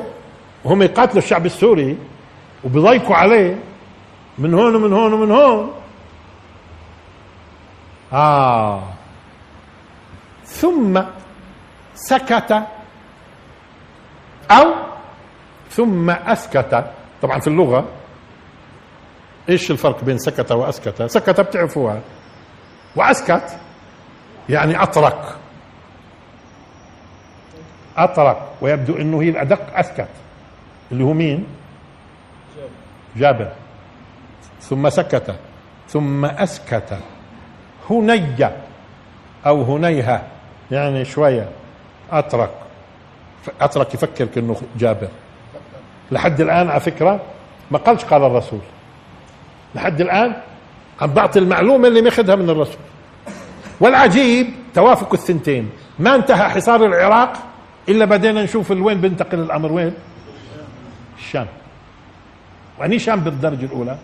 هم يقاتلوا الشعب السوري وبيضيقوا عليه من هون ومن هون ومن هون آه ثم سكت أو ثم أسكت طبعا في اللغة إيش الفرق بين سكت واسكت سكت بتعرفوها واسكت يعني اطرق أطرق ويبدو إنه هي الأدق أسكت. اللي هو مين؟ جابر. ثم سكت. ثم أسكت. هني أو هنيها. يعني شوية. أطرق. أطرق يفكر كانه جابر. لحد الآن على فكرة ما قالش قال الرسول. لحد الآن عم بعطي المعلومة اللي ماخذها من الرسول. والعجيب توافق الثنتين. ما انتهى حصار العراق إلا بدينا نشوف وين بينتقل الأمر وين؟ الشام واني شام بالدرجة الأولى؟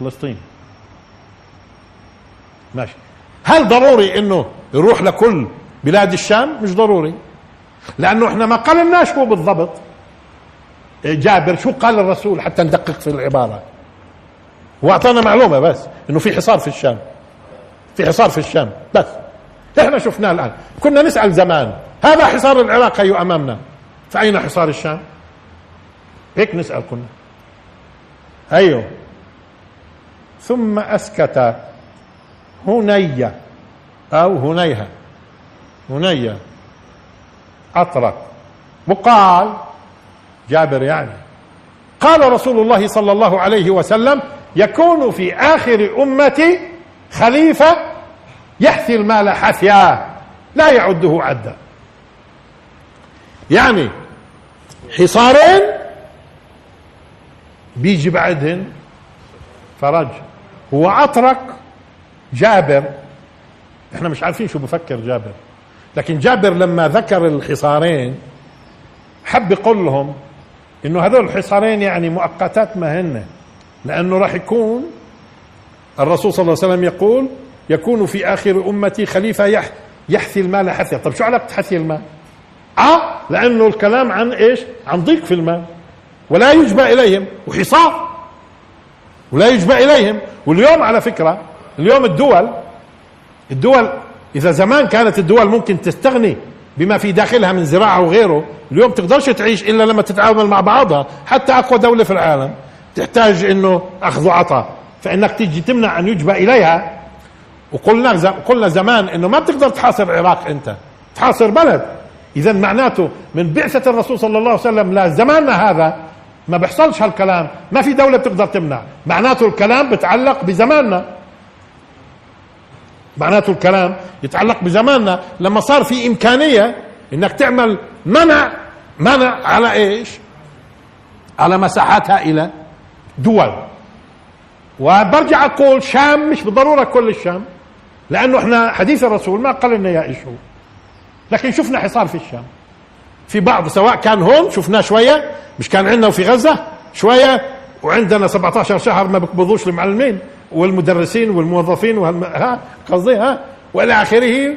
فلسطين. ماشي. هل ضروري إنه يروح لكل بلاد الشام؟ مش ضروري. لأنه إحنا ما قالناش هو بالضبط. جابر شو قال الرسول حتى ندقق في العبارة؟ وأعطانا معلومة بس إنه في حصار في الشام. في حصار في الشام. بس. إحنا شفناه الآن. كنا نسأل زمان. هذا حصار العراق هي أمامنا. فأين حصار الشام؟ هيك نسأل كنا. أيوه. ثم أسكت هنية أو هنيها. هنية. أطرق. وقال جابر يعني قال رسول الله صلى الله عليه وسلم يكون في آخر أمتي خليفة يحثي المال حثيا لا يعده عدا. يعني حصارين بيجي بعدهن فرج. هو أترك جابر. إحنا مش عارفين شو بفكر جابر. لكن جابر لما ذكر الحصارين حب يقول لهم إنه هذول الحصارين يعني مؤقتات ما هن. لأنه راح يكون الرسول صلى الله عليه وسلم يقول يكون في آخر أمتي خليفة يح يحثي المال حثيا طب شو علاقة حثي المال؟ آه لأنه الكلام عن إيش؟ عن ضيق في المال. ولا يجبى إليهم. وحصار. ولا يجبى إليهم. واليوم على فكرة اليوم الدول الدول إذا زمان كانت الدول ممكن تستغني بما في داخلها من زراعة وغيره اليوم تقدرش تعيش إلا لما تتعامل مع بعضها. حتى أقوى دولة في العالم تحتاج إنه أخذ وعطاء. فإنك تيجي تمنع أن يجبى إليها. وقلنا قلنا زمان إنه ما بتقدر تحاصر العراق أنت. تحاصر بلد. اذا معناته من بعثة الرسول صلى الله عليه وسلم لزماننا هذا ما بيحصلش هالكلام ما في دولة بتقدر تمنع. معناته الكلام بتعلق بزماننا. معناته الكلام يتعلق بزماننا. لما صار في إمكانية إنك تعمل منع منع على إيش؟ على مساحات هائله دول. وبرجع أقول شام مش بالضرورة كل الشام لأنه إحنا حديث الرسول ما قال لنا يا شو لكن شفنا حصار في الشام. في بعض سواء كان هون شفناه شوية. مش كان عندنا وفي غزة شوية. وعندنا 17 شهر ما بقبضوش المعلمين والمدرسين والموظفين ها قصدي ها. والى آخره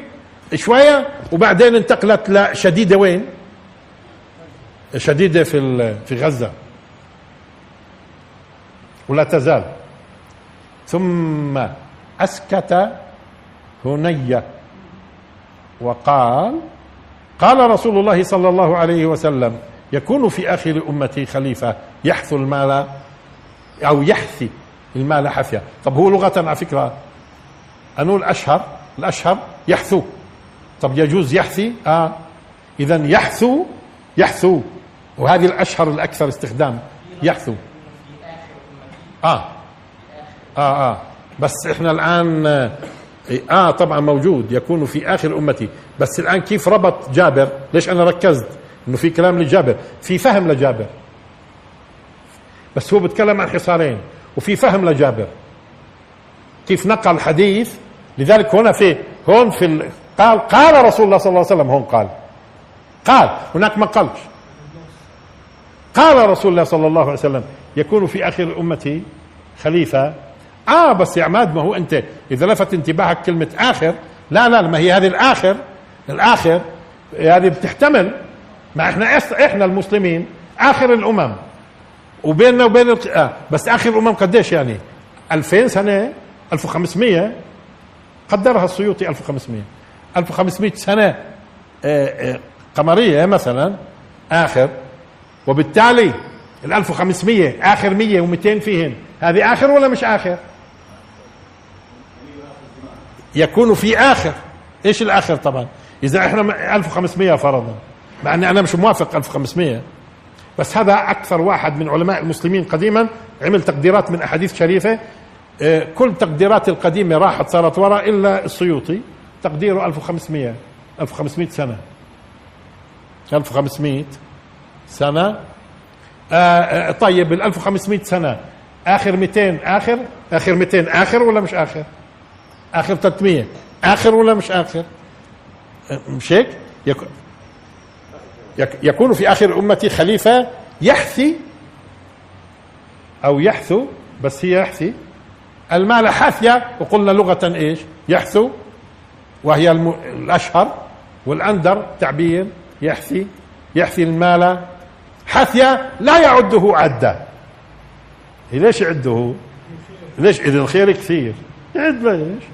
شوية. وبعدين انتقلت لشديدة وين؟ شديدة في في غزة. ولا تزال. ثم أسكت هنية. وقال قال رسول الله صلى الله عليه وسلم يكون في آخر أمتي خليفة يحث المال أو يحثي المال حثيا طب هو لغة على فكرة انو الأشهر الأشهر يحثو. طب يجوز يحثي؟ آه. اذا يحثو يحثو. وهذه الأشهر الأكثر استخدام يحثو. آه. آه آه. بس إحنا الآن آه طبعا موجود يكون في آخر أمتي. بس الآن كيف ربط جابر؟ ليش أنا ركزت؟ إنه في كلام لجابر في فهم لجابر. بس هو بيتكلم عن حصارين وفي فهم لجابر. كيف نقل حديث؟ لذلك هنا في هون في ال... قال قال رسول الله صلى الله عليه وسلم هون قال. قال هناك ما قالش قال رسول الله صلى الله عليه وسلم يكون في آخر أمتي خليفة آه بس يا عماد ما هو أنت إذا لفت انتباهك كلمة آخر لا لا ما هي هذه الآخر الآخر هذه بتحتمل. ما إحنا إحنا المسلمين آخر الأمم. وبيننا وبين آه بس آخر الأمم قديش يعني؟ 2000 سنة 1500 قدرها السيوطي 1500 1500 سنة آه، آه، قمرية مثلا آخر. وبالتالي ال 1500 آخر 100 و200 فيهن. هذه آخر ولا مش آخر؟ يكون في آخر. إيش الآخر طبعا؟ إذا إحنا 1500 فرضا مع إني أنا مش موافق 1500 بس هذا أكثر واحد من علماء المسلمين قديما عمل تقديرات من أحاديث شريفة. آه، كل تقديرات القديمة راحت صارت وراء إلا السيوطي. تقديره 1500 1500 سنة. 1500 سنة. آه, آه، طيب ال 1500 سنة. آخر 200 آخر؟ آخر 200 آخر ولا مش آخر؟ آخر 300 آخر ولا مش آخر؟ آه، مش هيك؟ يكون في آخر أمتي خليفة يحثي أو يحثو بس هي يحثي. المال حثية وقلنا لغة إيش؟ يحثو وهي الأشهر والأندر تعبير يحثي يحثي المال حثية لا يعده عدا ليش يعده؟ ليش؟ إذا الخير كثير. يعد ليش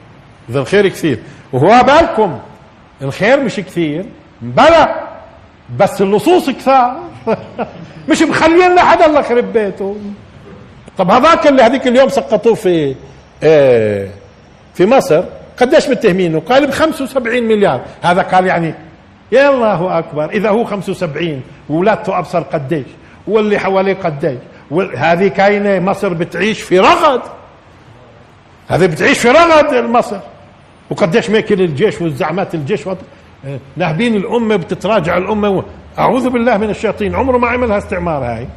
إذا الخير كثير. وهو بالكم. الخير مش كثير. بلى. بس اللصوص كثار. مش مخلين لحدا الله يخرب بيته طب هذاك اللي هذيك اليوم سقطوه في إيه في مصر. قديش متهمينه؟ قال ب 75 مليار. هذا قال يعني يا الله أكبر. إذا هو 75 وولادته أبصر قديش واللي حواليه قديش. هذه كاينة مصر بتعيش في رغد. هذه بتعيش في رغد مصر وقديش ماكل الجيش والزعمات الجيش ناهبين الأمة بتتراجع الأمة أعوذ بالله من الشياطين. عمره ما عملها استعمار هاي.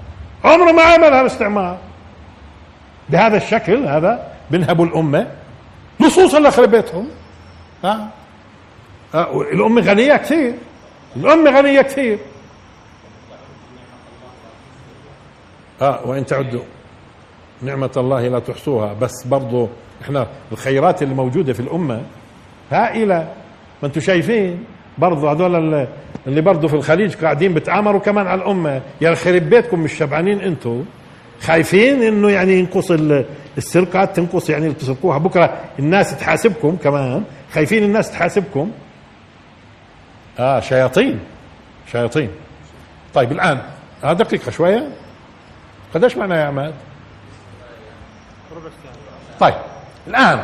عمره ما عملها استعمار. بهذا الشكل هذا بنهبوا الأمة نصوص الله خرب بيتهم. ها؟ آه. الامه غنية كثير. الامه غنية كثير. آه وإن تعدوا نعمة الله لا تحصوها. بس برضو إحنا الخيرات اللي موجودة في الأمة هائلة. ما أنتم شايفين؟ برضو هذول اللي برضو في الخليج قاعدين بتآمروا كمان على الأمة. يا خرب بيتكم مش شبعانين أنتم خايفين إنه يعني ينقص السرقات تنقص يعني تسرقوها بكرة الناس تحاسبكم كمان. خايفين الناس تحاسبكم. آه شياطين. شياطين. طيب الآن آه دقيقة شوية. قديش معنا يا عماد؟ طيب الآن.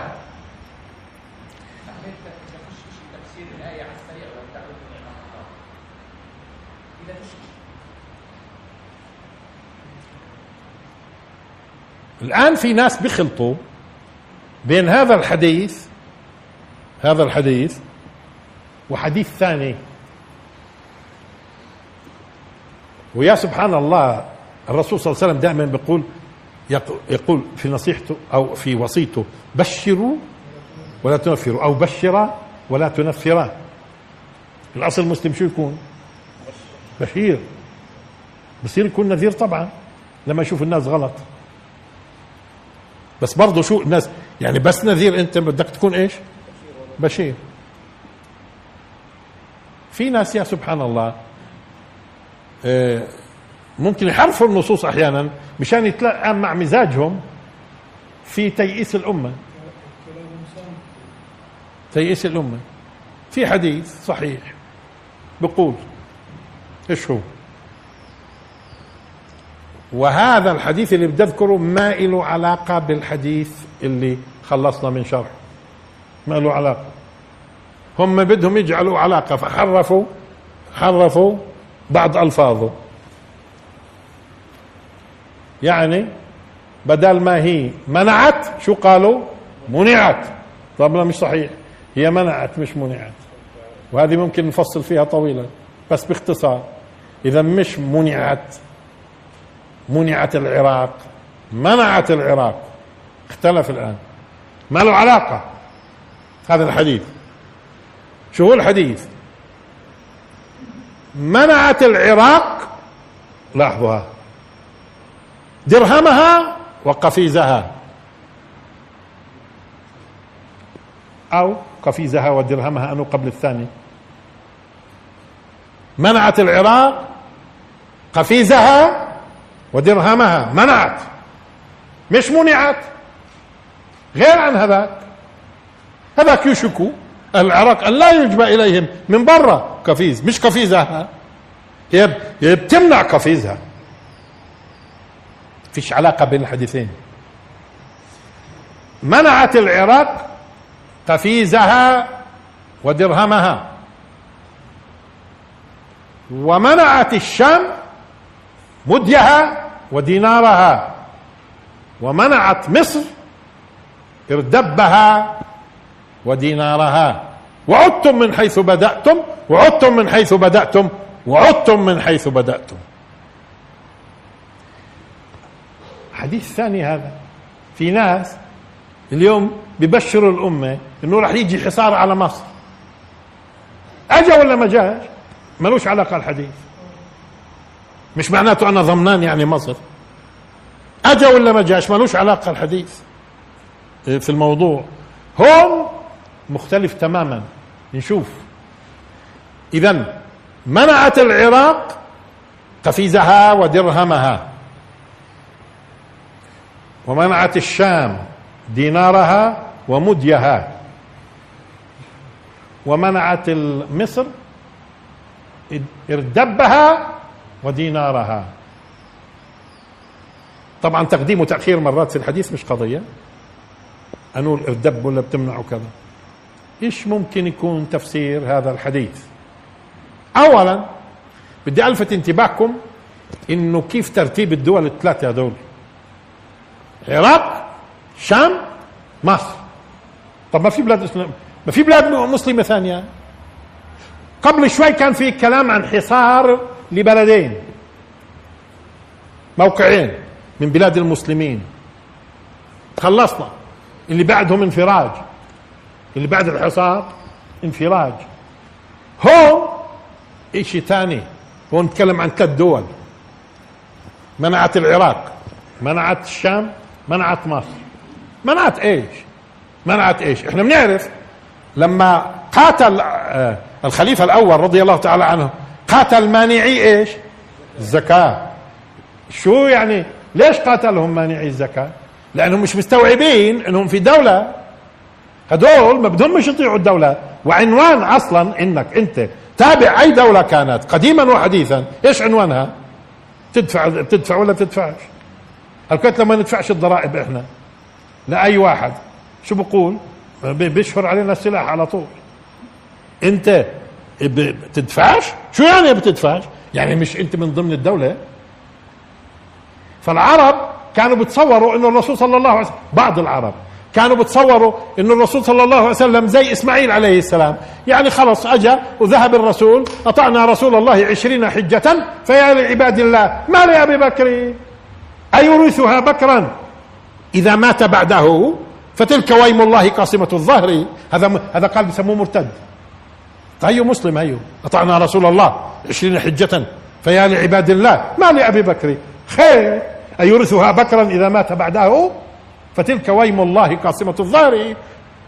الآن في ناس بيخلطوا بين هذا الحديث هذا الحديث وحديث ثاني. ويا سبحان الله الرسول صلى الله عليه وسلم دائما بيقول يقول في نصيحته أو في وصيته بشروا ولا تنفروا أو بشرا ولا تنفرا الأصل المسلم شو يكون؟ بشير. بصير يكون نذير طبعا لما يشوف الناس غلط. بس برضه شو الناس يعني بس نذير أنت بدك تكون إيش؟ بشير. في ناس يا سبحان الله آه، ممكن يحرفوا النصوص أحيانا مشان يتلائم مع مزاجهم في تيئيس الأمة. تيئيس الأمة. في حديث صحيح بقول إيش هو؟ وهذا الحديث اللي بدي اذكره ما له علاقة بالحديث اللي خلصنا من شرحه ما له علاقة. هم بدهم يجعلوا علاقة فحرفوا حرفوا بعض ألفاظه. يعني بدل ما هي منعت شو قالوا؟ منعت. طب لا مش صحيح. هي منعت مش منعت. وهذه ممكن نفصل فيها طويلا بس باختصار. إذا مش منعت منعت العراق. منعت العراق. اختلف الآن. ما له علاقة. هذا الحديث. شو هو الحديث؟ منعت العراق لاحظوا درهمها وقفيزها. أو قفيزها ودرهمها أنه قبل الثاني. منعت العراق قفيزها ودرهمها. منعت. مش منعت. غير عن هذاك. هذاك يشكو العراق أن لا يجبى إليهم من برا قفيز مش قفيزها هي بتمنع قفيزها فيش علاقة بين الحديثين. منعت العراق قفيزها ودرهمها. ومنعت الشام مديها ودينارها. ومنعت مصر إردبها ودينارها. وعدتم من حيث بدأتم وعدتم من حيث بدأتم وعدتم من حيث بدأتم. حديث ثاني هذا. في ناس اليوم ببشروا الأمة إنه راح يجي حصار على مصر. أجا ولا ما جاش؟ ملوش علاقة الحديث مش معناته أنا ضمنان يعني مصر. أجا ولا ما جاش؟ ملوش علاقة الحديث في الموضوع. هون مختلف تماما. نشوف. إذا منعت العراق قفيزها ودرهمها. ومنعت الشام دينارها ومديها. ومنعت مصر إردبها ودينارها. طبعا تقديم وتأخير مرات في الحديث مش قضية. أنو إردب ولا بتمنع كذا. إيش ممكن يكون تفسير هذا الحديث؟ أولا بدي ألفت انتباهكم إنه كيف ترتيب الدول الثلاثة هذول. العراق شام مصر. طب ما في بلاد ما في بلاد مسلمة ثانية؟ قبل شوي كان في كلام عن حصار لبلدين. موقعين من بلاد المسلمين. خلصنا اللي بعدهم انفراج. اللي بعد الحصار انفراج. هون إشي ثاني هون نتكلم عن ثلاث دول. منعت العراق منعت الشام منعت مصر. منعت إيش؟ منعت إيش؟ إحنا بنعرف لما قاتل آه، الخليفة الأول رضي الله تعالى عنه قاتل مانعي إيش؟ الزكاة. شو يعني؟ ليش قاتلهم مانعي الزكاة؟ لأنهم مش مستوعبين إنهم في دولة هدول ما بدهم مش يطيعوا الدولة. وعنوان أصلا إنك أنت تابع أي دولة كانت قديما وحديثا إيش عنوانها؟ تدفع تدفع ولا تدفعش؟ الكويت لما ندفعش الضرائب إحنا. لأي واحد. شو بقول؟ بيشفر علينا السلاح على طول. أنت بتدفعش؟ شو يعني بتدفعش؟ يعني مش أنت من ضمن الدولة؟ فالعرب كانوا بتصوروا إنه الرسول صلى الله عليه وسلم بعض العرب كانوا بتصوروا إنه الرسول صلى الله عليه وسلم زي إسماعيل عليه السلام. يعني خلص اجى وذهب الرسول أطعنا رسول الله عشرين حجة فيا لعباد الله ما لابي بكر؟ أيورثها بكرا؟ إذا مات بعده فتلك ويم الله قاصمة الظهر. هذا هذا قال بسموه مرتد. هيو مسلم هيو أطعنا رسول الله عشرين حجة فيا لعباد الله ما لأبي بكر؟ خير. أيورثها بكرا إذا مات بعده؟ فتلك ويم الله قاصمة الظهر.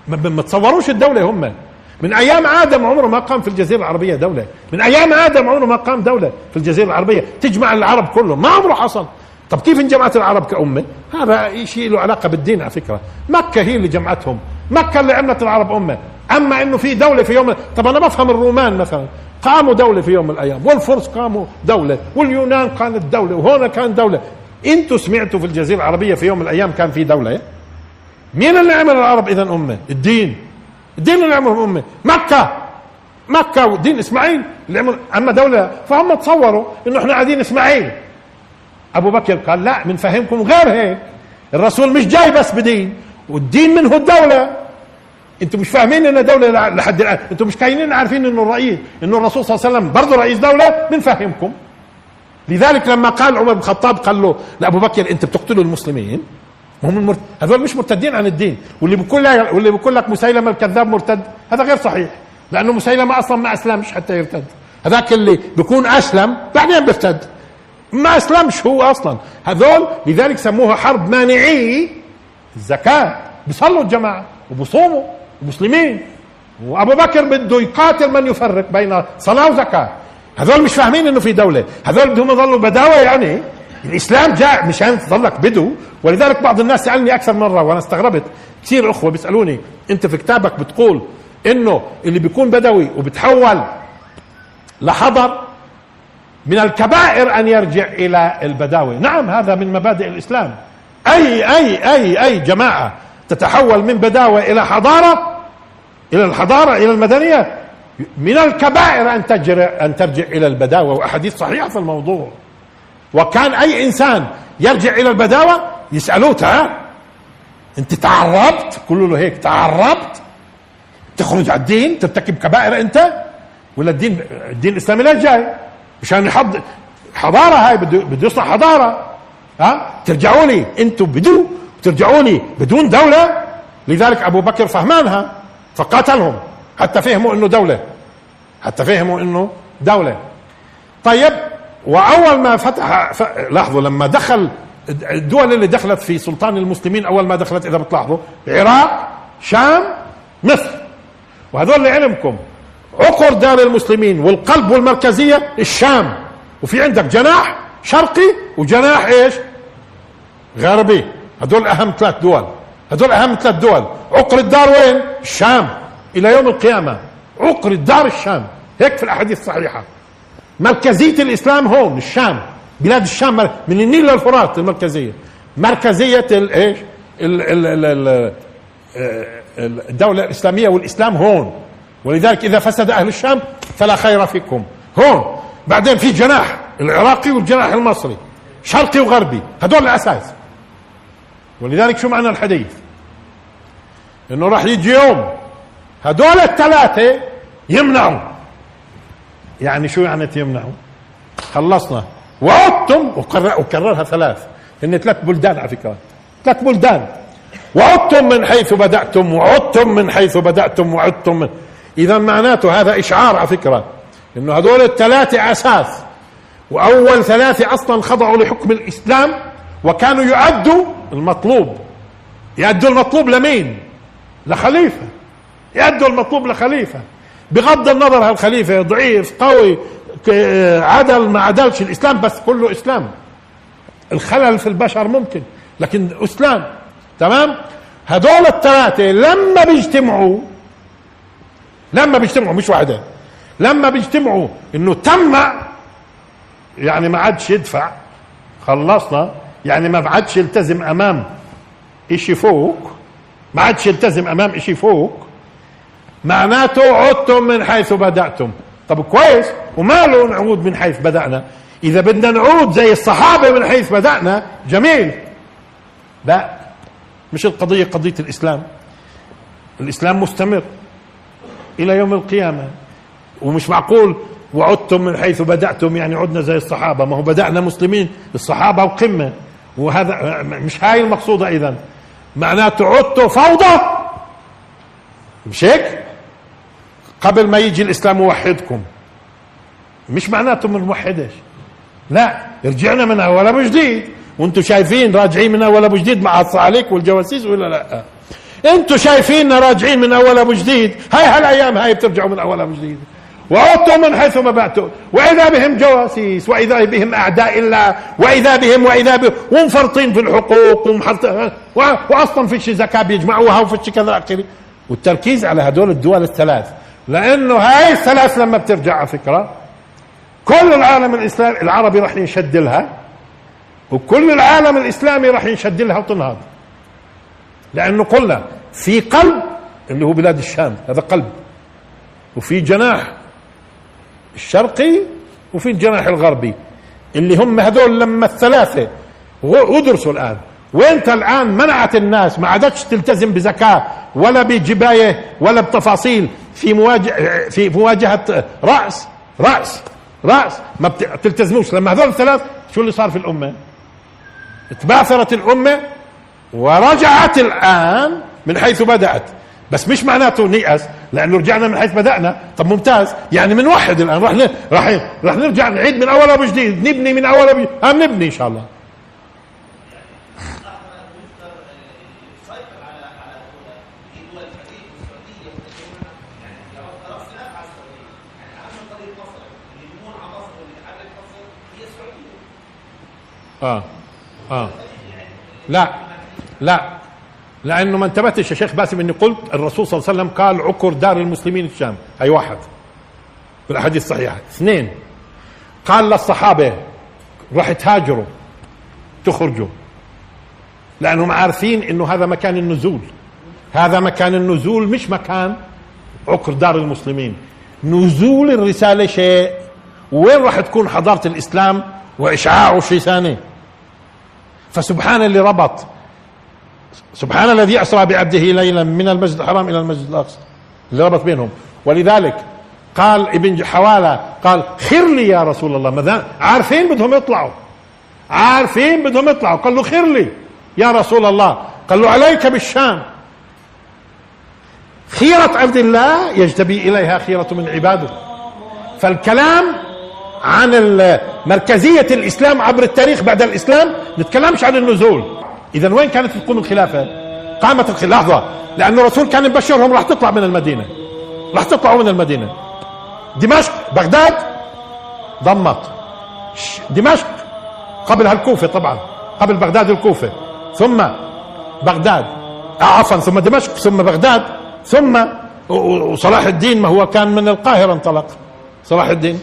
ما تصوروش الدولة هم. من أيام آدم عمره ما قام في الجزيرة العربية دولة. من أيام آدم عمره ما قام دولة في الجزيرة العربية. تجمع العرب كلهم ما عمره حصل. طب كيف انجمعت العرب كأمة؟ هذا شيء له علاقة بالدين على فكرة. مكة هي اللي جمعتهم. مكة اللي عملت العرب أمة. أما أنه في دولة في يوم طب أنا بفهم الرومان مثلا. قاموا دولة في يوم من الأيام. والفرس قاموا دولة. واليونان كانت دولة. وهنا كان دولة. أنتوا سمعتوا في الجزيرة العربية في يوم من الأيام كان في دولة مين اللي عمل العرب إذا أمة؟ الدين. الدين اللي عملهم أمة. مكة. مكة ودين إسماعيل اللي عمل أما دولة فهم تصوروا إنه إحنا قاعدين إسماعيل. أبو بكر قال لا بنفهمكم غير هيك. الرسول مش جاي بس بدين والدين منه الدولة. أنتم مش فاهمين انها دولة لحد الآن. أنتم مش كاينين عارفين إنه الرئيس إنه الرسول صلى الله عليه وسلم برضه رئيس دولة؟ بنفهمكم لذلك لما قال عمر بن الخطاب قال له لأبو بكر أنت بتقتلوا المسلمين؟ هم المرت... هذول مش مرتدين عن الدين. واللي بيقول لك واللي بيقول لك مسيلمة الكذاب مرتد هذا غير صحيح. لأنه مسيلمة أصلا ما اسلمش حتى يرتد. هذاك اللي بيكون أسلم بعدين بيرتد. ما أسلمش هو أصلا. هذول لذلك سموها حرب مانعي الزكاة. بيصلوا الجماعة وبصوموا مسلمين وأبو بكر بده يقاتل من يفرق بين صلاة وزكاة. هذول مش فاهمين إنه في دولة. هذول بدهم يضلوا بداوة يعني. الإسلام جاء مشان تضلك بدو. ولذلك بعض الناس سالني أكثر مرة وأنا استغربت. كثير أخوة بيسألوني أنت في كتابك بتقول إنه اللي بيكون بدوي وبتحول لحضر من الكبائر أن يرجع إلى البداوة. نعم هذا من مبادئ الإسلام. أي أي أي أي جماعة تتحول من بداوة إلى حضارة إلى الحضارة إلى المدنية؟ من الكبائر أن ترجع أن ترجع إلى البداوة وأحاديث صحيحة في الموضوع. وكان أي إنسان يرجع إلى البداوة يسالوه تعال أنت تعربت؟ كله له هيك تعربت؟ تخرج على الدين؟ ترتكب كبائر أنت؟ ولا الدين الدين الإسلامي لا جاي؟ مشان يحض حضارة هاي بده بده يصنع حضارة. ها؟ ترجعوا لي أنتم بدون ترجعوا لي بدون دولة. لذلك أبو بكر فهمانها فقاتلهم. حتى فهموا إنه دولة. حتى فهموا إنه دولة. طيب وأول ما فتح ف... لاحظوا لما دخل الدول اللي دخلت في سلطان المسلمين أول ما دخلت إذا بتلاحظوا العراق شام مصر. وهذول لعلمكم عقر دار المسلمين والقلب والمركزية الشام. وفي عندك جناح شرقي وجناح إيش؟ غربي. هدول أهم ثلاث دول. هدول أهم ثلاث دول. عقر الدار وين؟ الشام. إلى يوم القيامة. عقر الدار الشام. هيك في الأحاديث الصحيحة. مركزية الإسلام هون الشام. بلاد الشام من النيل للفرات المركزية. مركزية الايش الدولة الإسلامية والإسلام هون. ولذلك إذا فسد أهل الشام فلا خير فيكم. هون. بعدين في جناح العراقي والجناح المصري. شرقي وغربي. هذول الأساس. ولذلك شو معنى الحديث؟ إنه راح يجي يوم هذول الثلاثة يمنعوا. يعني شو يعني تمنعوا خلصنا. وعدتم وكرر وكررها ثلاث. ان ثلاث بلدان على فكرة. ثلاث بلدان. وعدتم من حيث بدأتم وعدتم من حيث بدأتم وعدتم من. إذا معناته هذا إشعار على فكرة. إنه هذول الثلاثة أساس. وأول ثلاثة أصلا خضعوا لحكم الإسلام وكانوا يؤدوا المطلوب. يؤدوا المطلوب لمين؟ لخليفة. يؤدوا المطلوب لخليفة. بغض النظر هالخليفة ضعيف قوي عدل ما عدلش الإسلام بس كله إسلام. الخلل في البشر ممكن لكن إسلام تمام؟ هذول الثلاثة لما بيجتمعوا لما بيجتمعوا مش واحدة لما بيجتمعوا إنه تم يعني ما عادش يدفع خلصنا يعني ما عادش يلتزم أمام إشي فوق ما عادش يلتزم أمام إشي فوق معناته عدتم من حيث بدأتم. طب كويس. وماله نعود من حيث بدأنا. إذا بدنا نعود زي الصحابة من حيث بدأنا جميل. لا مش القضية قضية الإسلام. الإسلام مستمر إلى يوم القيامة. ومش معقول وعدتم من حيث بدأتم يعني عدنا زي الصحابة. ما هو بدأنا مسلمين الصحابة وقمة. وهذا مش هاي المقصودة إذا معناته عدتوا فوضى. مش هيك؟ قبل ما يجي الإسلام يوحدكم. مش معناته من موحدش لا رجعنا من أول أبو جديد وأنتم شايفين راجعين من أول أبو جديد مع الصعاليك والجواسيس ولا لا؟ أنتم شايفيننا راجعين من أول أبو جديد هاي هالأيام هاي بترجعوا من أول أبو جديد وعدتم من حيث ما بعتم وإذا بهم جواسيس وإذا بهم أعداء الله وإذا بهم وإذا بهم ومفرطين في الحقوق ومحط واصلا فيش زكاة بيجمعوها وفيش كذا. اخره والتركيز على هدول الدول الثلاث. لأنه هاي الثلاث لما بترجع على فكره كل العالم الاسلامي العربي راح ينشد لها وكل العالم الاسلامي راح ينشد لها وتنهض لأنه قلنا في قلب اللي هو بلاد الشام هذا قلب وفي جناح الشرقي وفي الجناح الغربي اللي هم هذول لما الثلاثه ودرسوا الان وانت الآن منعت الناس ما عادتش تلتزم بزكاة ولا بجباية ولا بتفاصيل في مواجهه في مواجهة رأس رأس رأس. ما بتلتزموش لما هذول الثلاث شو اللي صار في الأمة؟ تباثرت الأمة ورجعت الآن من حيث بدأت. بس مش معناته نيأس لأنه رجعنا من حيث بدأنا. طب ممتاز. يعني بنوحد الآن. راح راح راح نرجع نعيد من أول أبو جديد. نبني من أول هم نبني إن شاء الله. آه. آه. لا. لا. لأنه ما انتبهتش يا شيخ باسم إني قلت الرسول صلى الله عليه وسلم قال عكر دار المسلمين الشام. هي واحد. في الأحاديث الصحيحة. اثنين. قال للصحابة راح تهاجروا. تخرجوا. لأنهم عارفين إنه هذا مكان النزول. هذا مكان النزول مش مكان عكر دار المسلمين. نزول الرسالة شيء. وين راح تكون حضارة الإسلام؟ واشعاعه شيء ثاني. فسبحان اللي ربط. سبحان الذي أسرى بعبده ليلا من المسجد الحرام إلى المسجد الأقصى. اللي ربط بينهم. ولذلك قال ابن حوالة قال خر لي يا رسول الله. ماذا؟ عارفين بدهم يطلعوا. عارفين بدهم يطلعوا. قال له خر لي يا رسول الله. قال له عليك بالشام خيرة عبد الله يجتبي إليها خيرة من عباده. فالكلام عن مركزية الإسلام عبر التاريخ بعد الإسلام نتكلمش عن النزول. إذا وين كانت تقوم الخلافة؟ قامت الخلافة لحظة لأن الرسول كان يبشرهم راح تطلع من المدينة. راح تطلعوا من المدينة. دمشق بغداد ضمت. دمشق قبل الكوفة طبعا قبل بغداد الكوفة. ثم بغداد. آه، عفوا ثم دمشق ثم بغداد ثم وصلاح الدين ما هو كان من القاهرة انطلق. صلاح الدين.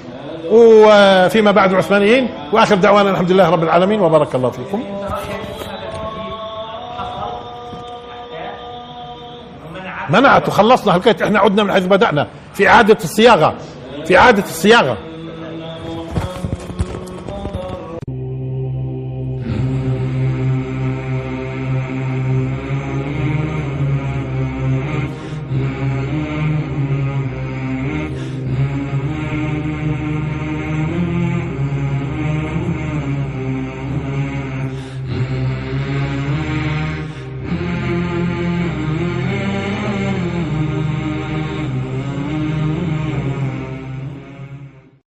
وفيما بعد العثمانيين وآخر دعوانا الحمد لله رب العالمين وبارك الله فيكم. منعت وخلصنا حكايه إحنا عدنا من حيث بدأنا. في اعاده الصياغة. في اعاده الصياغة.